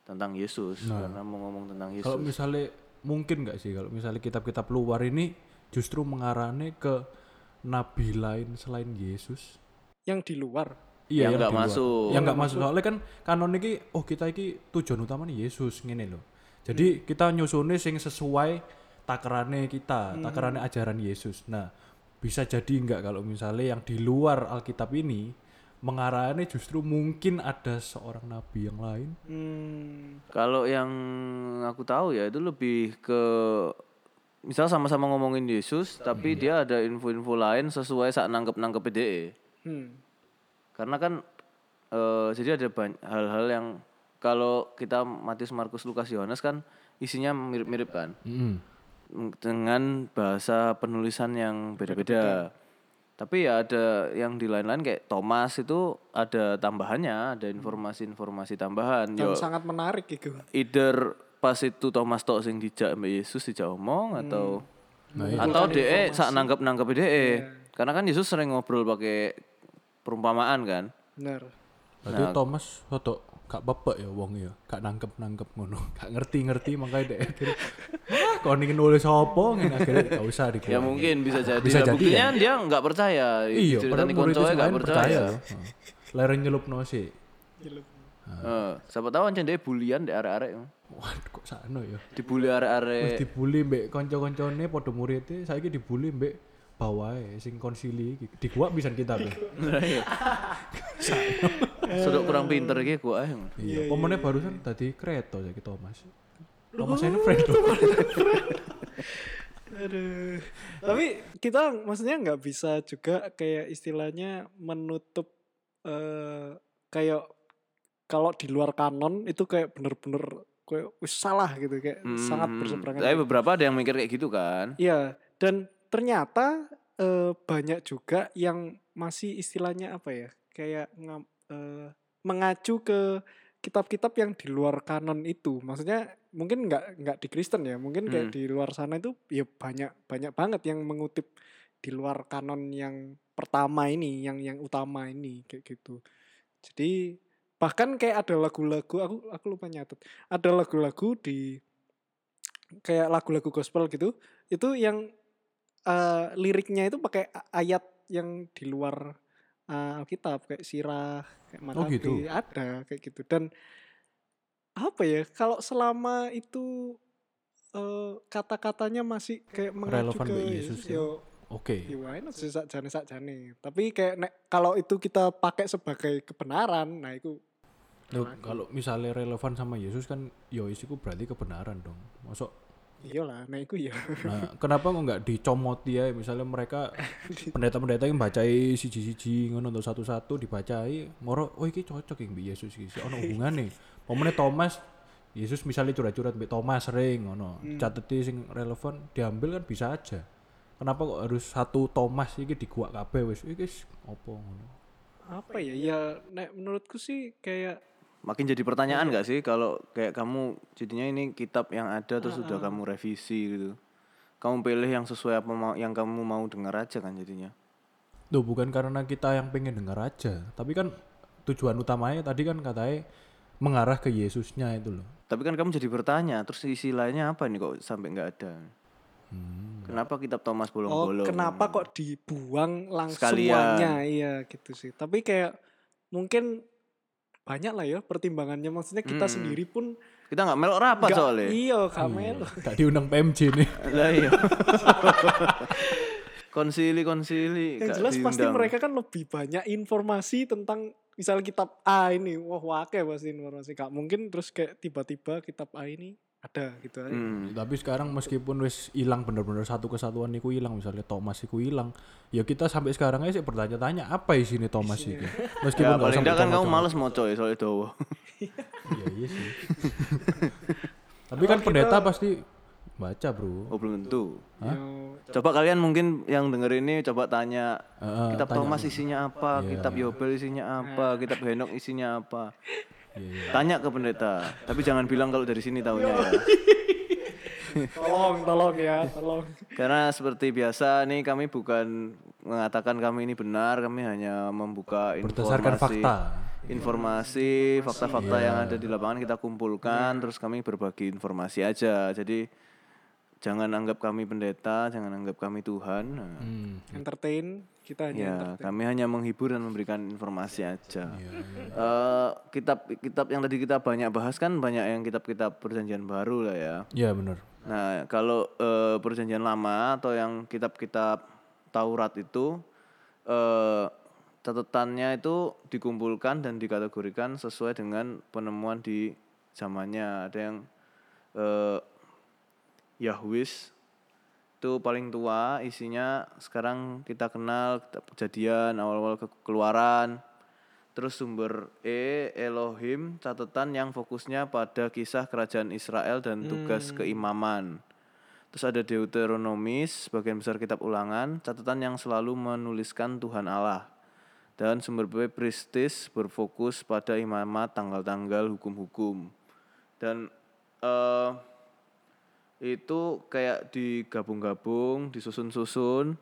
tentang Yesus karena mau ngomong tentang Yesus. Kalau misalnya mungkin nggak sih kalau misalnya kitab-kitab luar ini justru mengarahnya ke nabi lain selain Yesus. yang di luar Yang yang nggak masuk. Yang nggak masuk soalnya kan kanon iki oh kita iki tujuan utama Yesus ngene loh. Jadi kita nyusunnya sing sesuai takerane kita, takerane ajaran Yesus. Nah, bisa jadi nggak kalau misalnya yang di luar Alkitab ini mengarahnya justru mungkin ada seorang nabi yang lain. hmm, Kalau yang aku tahu ya itu lebih ke misal sama-sama ngomongin Yesus tapi dia ada info-info lain sesuai saat nangkep-nangkep PDE. hmm, Karena kan eh, jadi ada banyak hal-hal yang kalau kita Matius, Markus, Lukas, Yohanes kan isinya mirip-mirip kan Mm-mm. M- dengan bahasa penulisan yang beda-beda. Tapi ya ada yang di lain-lain kayak Thomas itu ada tambahannya, ada informasi-informasi tambahan. dan Yo, sangat menarik gitu either pas itu Thomas tok sing dijak Mbak Yesus dijak omong atau Nah, iya. atau DE sak nanggep-nanggep DE. Karena kan Yesus sering ngobrol pakai perumpamaan kan. benar Berarti Thomas foto gak bebek ya wong ya, gak nangkep-nangkep ngono, gak ngerti-ngerti makanya dek akhirnya "Wah, kau ingin nulis apa ngene akhirnya gak usah dikeluarin. Ya mungkin bisa jadi. Bisa Lah, jadi buktinya dia nggak percaya. Iya, padahal murid koncoe nggak percaya. loh. Leren nyelup sih. Heeh, siapa tahu ancen dia bulian di arek-arek. Waduh kok sakno ya. Dibully Wis arek-arek. dibully mbek kanca-kancane padha muridé, saiki dibully mbek bawahe sing konsili. Di gua bisa kita tuh. Sudah kurang pinter iki gua ae. Iya, pemennya barusan tadi kereta saiki Thomas. Thomas ini friend loh. Aduh. Tapi kita maksudnya nggak bisa juga kayak istilahnya menutup eh kayak kalau di luar kanon itu kayak bener-bener kayak salah gitu kayak sangat Hmm, berseberangan. Tapi beberapa ada yang mikir kayak gitu kan. Iya, dan ternyata eh, banyak juga yang masih istilahnya apa ya? Kayak eh, mengacu ke kitab-kitab yang di luar kanon itu. Maksudnya mungkin nggak nggak di Kristen ya, mungkin kayak Hmm. di luar sana itu ya banyak banyak banget yang mengutip di luar kanon yang pertama ini, yang yang utama ini kayak gitu. Jadi bahkan kayak ada lagu-lagu aku aku lupa nyatet. Ada lagu-lagu di kayak lagu-lagu gospel gitu itu yang eh, liriknya itu pakai ayat yang di luar eh, Alkitab kayak sirah kayak Oh, Makabe gitu. ada kayak gitu dan apa ya kalau selama itu eh, kata-katanya masih kayak mengacu Relevan ke Yesus ya. yo Oke. ya why not sih sakjane sakjane tapi kayak nek kalau itu kita pakai sebagai kebenaran nah itu Loh, kalau misalnya relevan sama Yesus kan yo isiku berarti kebenaran dong. Masuk Iyalah, nah iku ya. Nah, kenapa kok nggak dicomoti ya? Misalnya mereka pendeta-pendeta yang bacai siji-siji ngono untuk satu-satu dibacai, moro oh iki cocok yang Yesus iki. Ono hubungane. Pomene Thomas Yesus misalnya curhat-curhat mbek Thomas sering ngono. Cateti sing relevan diambil kan bisa aja. Kenapa kok harus satu Thomas iki diguak kabeh wis iki opo ngono. Apa ya? Ya nek menurutku sih kayak Makin jadi pertanyaan gak sih kalau kayak kamu jadinya ini kitab yang ada terus sudah kamu revisi gitu. Kamu pilih yang sesuai apa mau, yang kamu mau dengar aja kan jadinya. Tuh bukan karena kita yang pengen dengar aja, tapi kan tujuan utamanya tadi kan katanya mengarah ke Yesusnya itu loh. Tapi kan kamu jadi bertanya, terus isi lainnya apa nih kok sampai nggak ada? Kenapa kitab Thomas oh bolong-bolong? kenapa kok dibuang langsung semuanya? Iya gitu sih. Tapi kayak mungkin banyak lah ya pertimbangannya. Maksudnya kita Hmm. sendiri pun Kita nggak melok rapat nggak- soalnya. Iya. Gak diundang PMJ nih. Lah iya. konsili konsili. Yang gak jelas pasti diundang. mereka kan lebih banyak informasi tentang misal kitab A ini, wah wake pasti informasi kak. Mungkin terus kayak tiba-tiba kitab A ini ada gitu aja. Hmm. Tapi sekarang meskipun wis hilang bener-bener satu kesatuan niku hilang misalnya Thomas iku hilang, ya kita sampai sekarang aja sih bertanya-tanya apa isinya Thomas iki. Meskipun Ya nggak paling enggak kan kamu males mau coy soalnya dowo. Iya iya sih. Tapi kan pendeta pasti baca bro. Oh belum tentu. Coba kalian mungkin yang denger ini coba tanya Heeh, kitab tanya. Thomas isinya apa, kitab Yobel isinya apa, kitab Henok isinya apa. Iya, iya. Tanya ke pendeta, tapi jangan bilang kalau dari sini tahunya ya. tolong, tolong ya, tolong. Karena seperti biasa nih kami bukan mengatakan kami ini benar, kami hanya membuka Berdasarkan informasi fakta. informasi, fakta-fakta yang ada di lapangan kita kumpulkan, terus kami berbagi informasi aja. Jadi jangan anggap kami pendeta, jangan anggap kami Tuhan. Nah, Hmm. Entertain, kita hanya Ya, entertain. kami hanya menghibur dan memberikan informasi aja. Iya, Eh, kitab-kitab yang tadi kita banyak bahas kan banyak yang kitab-kitab perjanjian baru lah ya. Iya bener. Nah, kalau eh, perjanjian lama atau yang kitab-kitab Taurat itu eh, catatannya itu dikumpulkan dan dikategorikan sesuai dengan penemuan di zamannya. Ada yang eh, Yahwis itu paling tua isinya sekarang kita kenal kejadian awal-awal ke- keluaran. Terus sumber E Elohim catatan yang fokusnya pada kisah kerajaan Israel dan tugas keimaman. Terus ada Deuteronomis bagian besar kitab ulangan catatan yang selalu menuliskan Tuhan Allah. Dan sumber B Pristis berfokus pada imamat tanggal-tanggal hukum-hukum. Dan eh itu kayak digabung-gabung, disusun-susun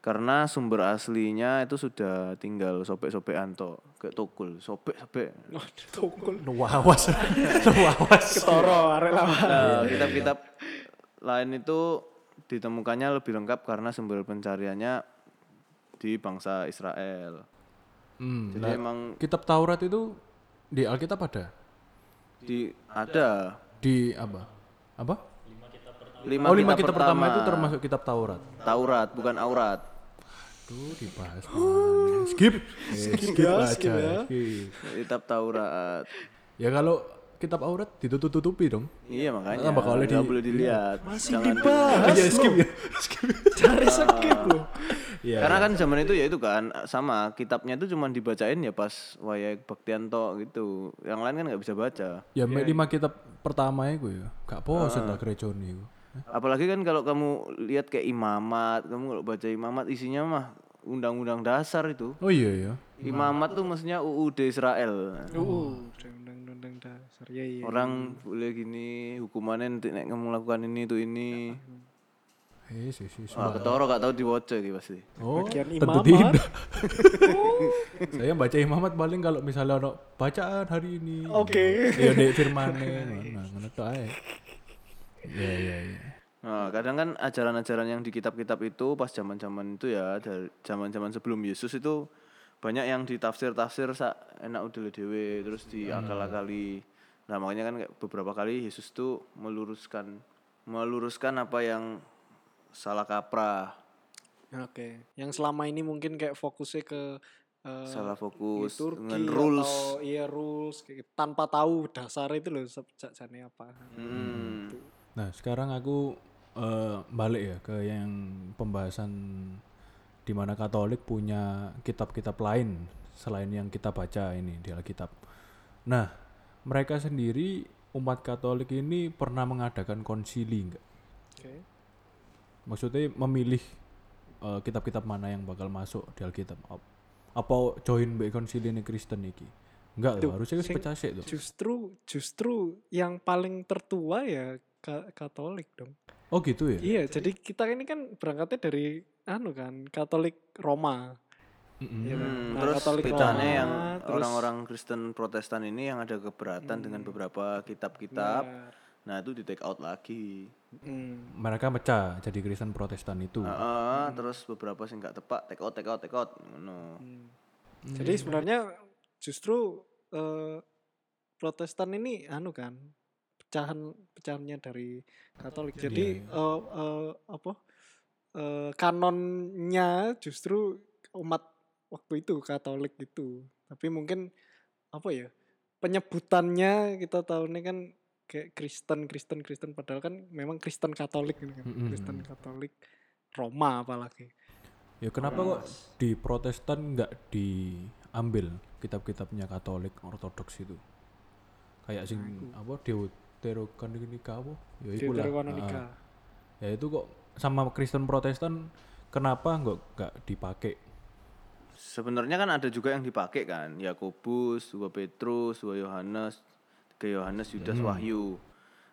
karena sumber aslinya itu sudah tinggal sobek-sobekan tok, kayak tukul, sobek-sobek. Waduh, tukul. Wawas. Wawas. Ketoro, arek lawan. Nah, kitab-kitab lain itu ditemukannya lebih lengkap karena sumber pencariannya di bangsa Israel. Hmm, Jadi nah, emang kitab Taurat itu di Alkitab ada? di ada Di apa? Apa? Lima, oh, lima kitab, kitab pertama itu termasuk kitab Taurat. Taurat, bukan aurat. Tuh dibahas. mana? Skip. Eh, skip ya, aja. skip ya. skip. Kitab Taurat. Ya kalau kitab Aurat ditutup-tutupi dong. Iya makanya Ah, bakal nggak di- boleh dilihat. Masih Jangan dibahas Iya, skip ya. Cari skip loh. Iya. Karena kan zaman itu ya itu kan sama kitabnya itu cuma dibacain ya pas wayai baktian tok gitu. Yang lain kan nggak bisa baca. Ya mek lima kitab pertama itu ya. Gak bosen lah gereja ini. Apalagi kan kalau kamu lihat kayak imamat, kamu kalau baca imamat isinya mah undang-undang dasar itu. Oh iya ya. Imamat tuh maksudnya UUD Israel. Uh, undang-undang dasar. Ya, iya. Orang boleh gini, hukumannya nanti nek kamu lakukan ini tuh ini. Eh sih sih. Wah, ketoro gak tahu diwoco iki pasti. Oh, Bagian tentu imamat. tidak. Saya baca imamat paling kalau misalnya ono bacaan hari ini. Oke. Iya dek firmane. Nah, ngono tok ae. Iya iya iya. Nah, kadang kan ajaran-ajaran yang di kitab-kitab itu pas zaman-zaman itu ya, dari zaman-zaman sebelum Yesus itu banyak yang ditafsir-tafsir sa enak udah dewe terus diakal-akali. Nah, makanya kan beberapa kali Yesus tuh meluruskan meluruskan apa yang salah kaprah. Oke. Yang selama ini mungkin kayak fokusnya ke eh, Salah fokus liturgi dengan rules. atau iya rules kayak gitu. tanpa tahu dasar itu loh sejaknya apa. Hmm. Nah, sekarang aku eh, balik ya ke yang pembahasan di mana Katolik punya kitab-kitab lain selain yang kita baca ini di Alkitab. Nah, mereka sendiri umat Katolik ini pernah mengadakan konsili enggak? Oke. Maksudnya memilih eh, kitab-kitab mana yang bakal masuk di Alkitab. Ap- Apa join be konsili ini Kristen iki? Enggak Tuh, harusnya sing- pecah sih tuh. Justru justru yang paling tertua ya ka- Katolik dong. Oh gitu ya? Iya, jadi kita ini kan berangkatnya dari anu kan Katolik Roma. Kan? Hmm, Nah, terus Katolik bedanya Roma, yang orang-orang Kristen Protestan ini yang ada keberatan dengan beberapa kitab-kitab. Benar. Nah, itu di take out lagi. Hmm. Mereka mecah jadi Kristen Protestan itu. Heeh, terus beberapa sih nggak tepat, take out, take out, take out. No. Hmm. Jadi sebenarnya justru eh, Protestan ini anu kan pecahan pecahannya dari Katolik. Jadi eh, eh, apa eh, kanonnya justru umat waktu itu Katolik itu. Tapi mungkin apa ya penyebutannya kita tahu ini kan kayak Kristen Kristen Kristen padahal kan memang Kristen Katolik ini kan Mm-mm. Kristen Katolik Roma apalagi. Ya kenapa kok di Protestan nggak diambil kitab-kitabnya Katolik Ortodoks itu? Kayak sing apa Deuterokanonica apa? Ya iku lah. Ah. ya itu kok sama Kristen Protestan kenapa nggak nggak dipakai? Sebenarnya kan ada juga yang dipakai kan, Yakobus, dua Petrus, dua Yohanes, tiga Yohanes, Yudas, Wahyu.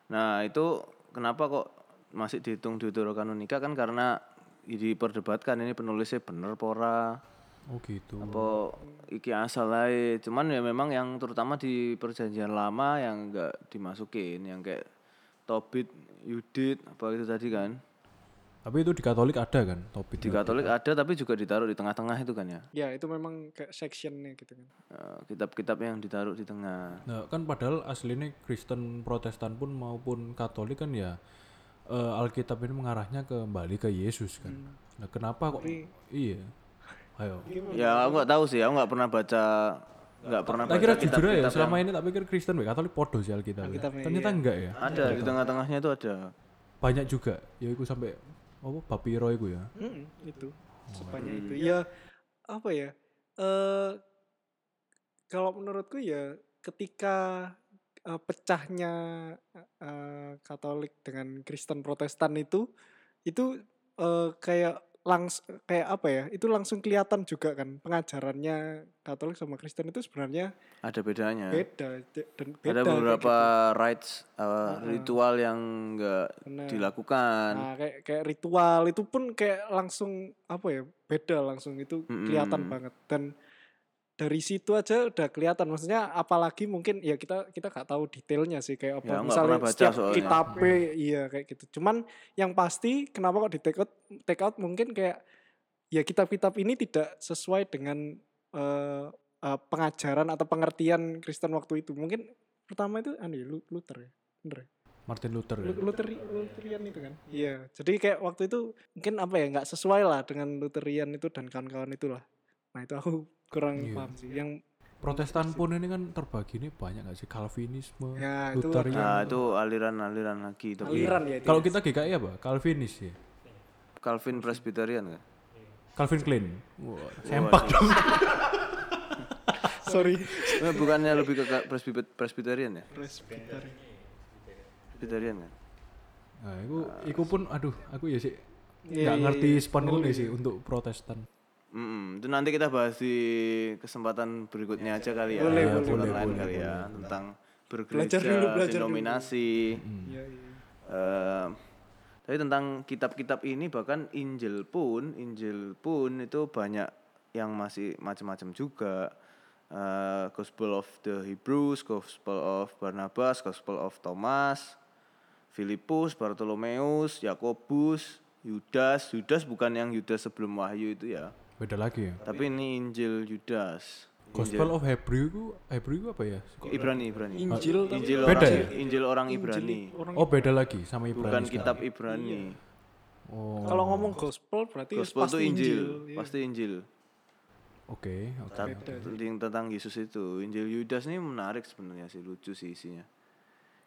Nah itu kenapa kok masih dihitung Deuterokanonika kan karena diperdebatkan ini penulisnya bener pora Oh gitu. apa iki asal aja. Cuman ya memang yang terutama di perjanjian lama yang enggak dimasukin, yang kayak Tobit, Yudit, apa itu tadi kan. Tapi itu di Katolik ada kan topik Di Katolik ada tapi juga ditaruh di tengah-tengah itu kan ya. Ya itu memang kayak sectionnya gitu kan. Eh, Kitab-kitab yang ditaruh di tengah. Nah, kan padahal aslinya Kristen Protestan pun maupun Katolik kan ya eh, Alkitab ini mengarahnya kembali ke Yesus kan. Nah, kenapa kok iya? Ayo. Ya aku nggak tahu sih, aku nggak pernah baca nggak pernah Tak baca kira jujur ya, selama ini tak pikir Kristen baik Katolik podo sih Alkitab. Alkitabnya, Ternyata enggak ya. ada di tengah-tengahnya itu ada. Banyak juga. Ya iku sampai apa papiro iku ya. Mm, itu sebanyak itu. Ya apa ya? Eh kalau menurutku ya ketika eh, pecahnya eh, Katolik dengan Kristen Protestan itu itu eh, kayak langs kayak apa ya? Itu langsung kelihatan juga kan pengajarannya Katolik sama Kristen itu sebenarnya Ada bedanya. beda dan beda ada beberapa gitu. rites uh, ritual yang nggak Benar. dilakukan. Nah, kayak kayak ritual itu pun kayak langsung apa ya? Beda langsung itu kelihatan Mm-mm. banget dan dari situ aja udah kelihatan. Maksudnya apalagi mungkin ya kita kita nggak tahu detailnya sih kayak apa. Ya, misalnya baca setiap soalnya. kitab iya kayak gitu. Cuman yang pasti kenapa kok di take out take out? Mungkin kayak ya kitab-kitab ini tidak sesuai dengan eh, eh, pengajaran atau pengertian Kristen waktu itu. Mungkin pertama itu anu ya, Lu- Luther ya? Bener ya? Martin Luther ya. Lu- Lutheri, Lutherian itu kan? Iya. Jadi kayak waktu itu mungkin apa ya nggak sesuai lah dengan Lutherian itu dan kawan-kawan itulah. Nah itu aku kurang Iya. paham sih yang Protestan pun ini kan terbagi ini banyak gak sih Calvinisme, Ya, itu Lutherian. Nah, itu aliran-aliran lagi tapi aliran ya itu Kalau ya. kita GKI apa? Calvinis ya. Calvin Presbyterian kan. Calvin Klein. Wah, sempak dong. sorry Eh, bukannya lebih ke Presbyterian ya? Presbyterian. Presbyterian kan. Nah, itu, itu pun aduh, aku ya sih Iya, nggak iya, ngerti iya. sepenuhnya sih untuk Protestan. Mm-mm. Itu nanti kita bahas di kesempatan berikutnya aja kali ya. Boleh, Kesempatan boleh, lain boleh, kali ya tentang bergereja, dulu, denominasi. Iya, iya. Eh, tapi tentang kitab-kitab ini bahkan Injil pun, Injil pun itu banyak yang masih macam-macam juga. Eh, Gospel of the Hebrews, Gospel of Barnabas, Gospel of Thomas, Filipus, Bartolomeus, Yakobus, Yudas. Yudas bukan yang Yudas sebelum Wahyu itu ya. Beda lagi ya. Tapi ini Injil Yudas. Gospel of Hebrew itu Hebrew itu apa ya? Ibrani, Ibrani. Injil tapi Injil Beda orang, ya? Injil orang Ibrani. orang Oh, beda lagi sama Ibrani. Bukan sekarang. kitab Ibrani. Oh. kalau ngomong gospel berarti Gospel pasti itu Injil, iya. pasti Injil. Oke, oke. Tat- yang tentang Yesus itu Injil Yudas ini menarik sebenarnya sih lucu sih isinya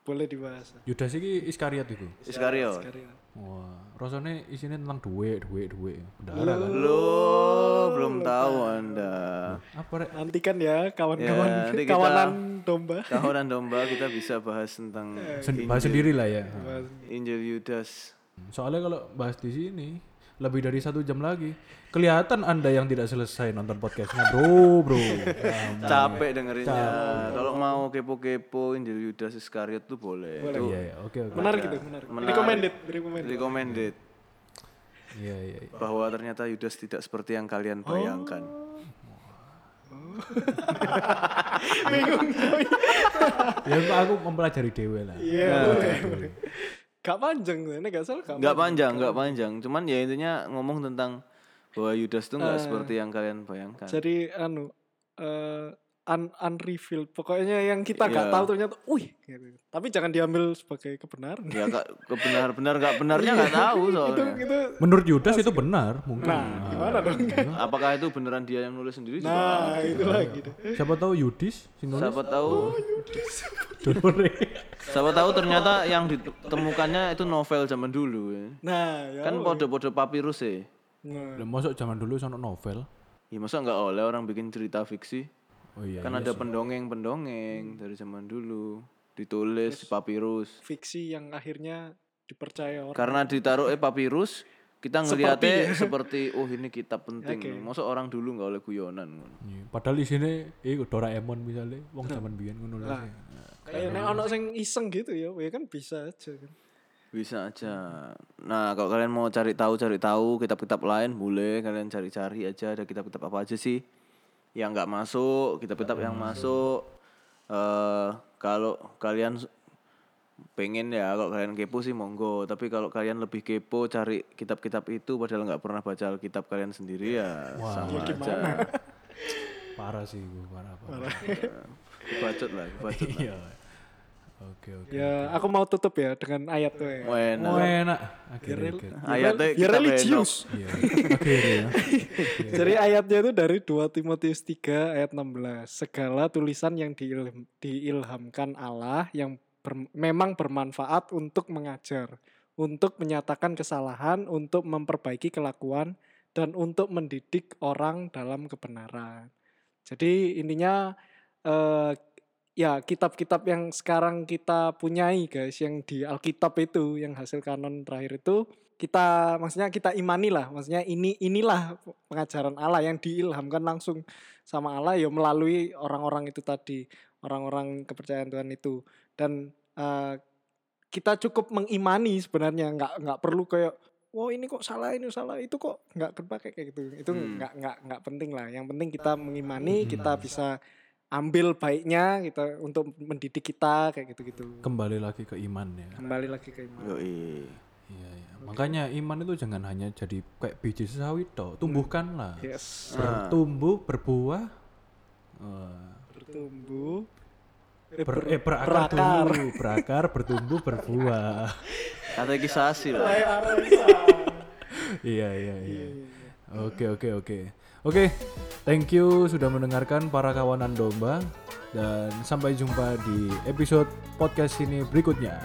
Boleh dibahas. Yudas iki Iskariot itu. Iskariot Sekali. Wah, rasanya isinya tentang duit, duit, duit. Bendahara kan. lo belum tahu anda Apa rek? Nantikan ya kawan-kawan Ya, nanti kita- kawanan domba. kawanan domba kita bisa bahas tentang Sen- bahas sendiri lah ya. Injil Yudas Soalnya kalau bahas di sini lebih dari satu jam lagi, kelihatan anda yang tidak selesai nonton podcastnya, bro, bro. Ya, capek dengerinnya kalau mau kepo-kepo Injil Yudas Iskariot tuh boleh, Itu Iya, iya, oke, oke. Menarik itu, menarik. Menarik. Recommended, recommended. recommended Iya, iya, iya. bahwa ternyata Yudas tidak seperti yang kalian bayangkan Ya aku mempelajari dewe lah. Iya. Gak panjang, ini gak salah gak nggak panjang. nggak panjang. cuman ya intinya ngomong tentang bahwa Yudas tuh nggak seperti yang kalian bayangkan. Jadi anu eh un unrevealed. Pokoknya yang kita Iya. gak tahu ternyata wih gitu. tapi jangan diambil sebagai kebenaran. Ya kak kebenar benar nggak benarnya nggak tahu itu soalnya. itu Menurut Yudas itu benar, mungkin. nah gimana dong? Apakah itu beneran dia yang nulis sendiri? Juga nah itu lagi deh. Siapa tahu Yudis nulis? Siapa tahu. Dulure. siapa tahu ternyata yang ditemukannya itu novel zaman dulu ya. nah ya kan podo-podo papirus ya. Nah, masuk zaman dulu sono novel. ya masa nggak oleh orang bikin cerita fiksi Oh iya. kan ada pendongeng-pendongeng dari zaman dulu. Ditulis di papirus fiksi yang akhirnya dipercaya orang. Karena ditaruh eh papirus kita ngelihatnya seperti oh ini kitab penting. Masa orang dulu nggak oleh guyonan Iya, Padahal di sini iku Doraemon misalnya, wong zaman biyen ngono lah. sih. kayak nek ono sing iseng gitu ya ya kan bisa aja kan. Bisa aja. Nah kalau kalian mau cari tahu cari tahu kitab-kitab lain boleh kalian cari-cari aja ada kitab-kitab apa aja sih yang nggak masuk kitab-kitab yang masuk. Eh kalau kalian pengen ya kalau kalian kepo sih monggo. Tapi kalau kalian lebih kepo cari kitab-kitab itu padahal nggak pernah baca kitab kalian sendiri ya sama aja. Parah sih gue, parah, parah. bacot lah bacot lah. Iya. Oke, oke. ya aku mau tutup ya dengan ayat tuh ya enak enak. Akhirnya, ayatnya biar kitab religius Iya. Akhirnya. Jadi ayatnya itu dari 2 Timotius 3 ayat 16. Segala tulisan yang diilham- diilhamkan Allah yang ber- memang bermanfaat untuk mengajar, untuk menyatakan kesalahan, untuk memperbaiki kelakuan dan untuk mendidik orang dalam kebenaran. Jadi intinya eh, ya kitab-kitab yang sekarang kita punyai guys yang di Alkitab itu yang hasil kanon terakhir itu kita maksudnya kita imani lah. Maksudnya ini inilah pengajaran Allah yang diilhamkan langsung sama Allah ya melalui orang-orang itu tadi orang-orang kepercayaan Tuhan itu. Dan eh, kita cukup mengimani sebenarnya nggak nggak perlu kayak wow ini kok salah ini salah itu kok nggak berpakai kayak gitu. Itu Hmm. nggak nggak nggak penting lah. Yang penting kita mengimani kita bisa ambil baiknya kita untuk mendidik kita kayak gitu-gitu Kembali lagi ke iman ya. kembali lagi ke iman Yoi. Iya, iya. Makanya iman itu jangan hanya jadi kayak biji sawit toh, tumbuhkanlah. yes Bertumbuh, berbuah, eh, bertumbuh ber, eh, berakar dulu, berakar, bertumbuh, berbuah. katekisasi lah iya, iya, iya. Oke, oke, oke. Oke, thank you sudah mendengarkan para kawanan domba dan sampai jumpa di episode podcast ini berikutnya.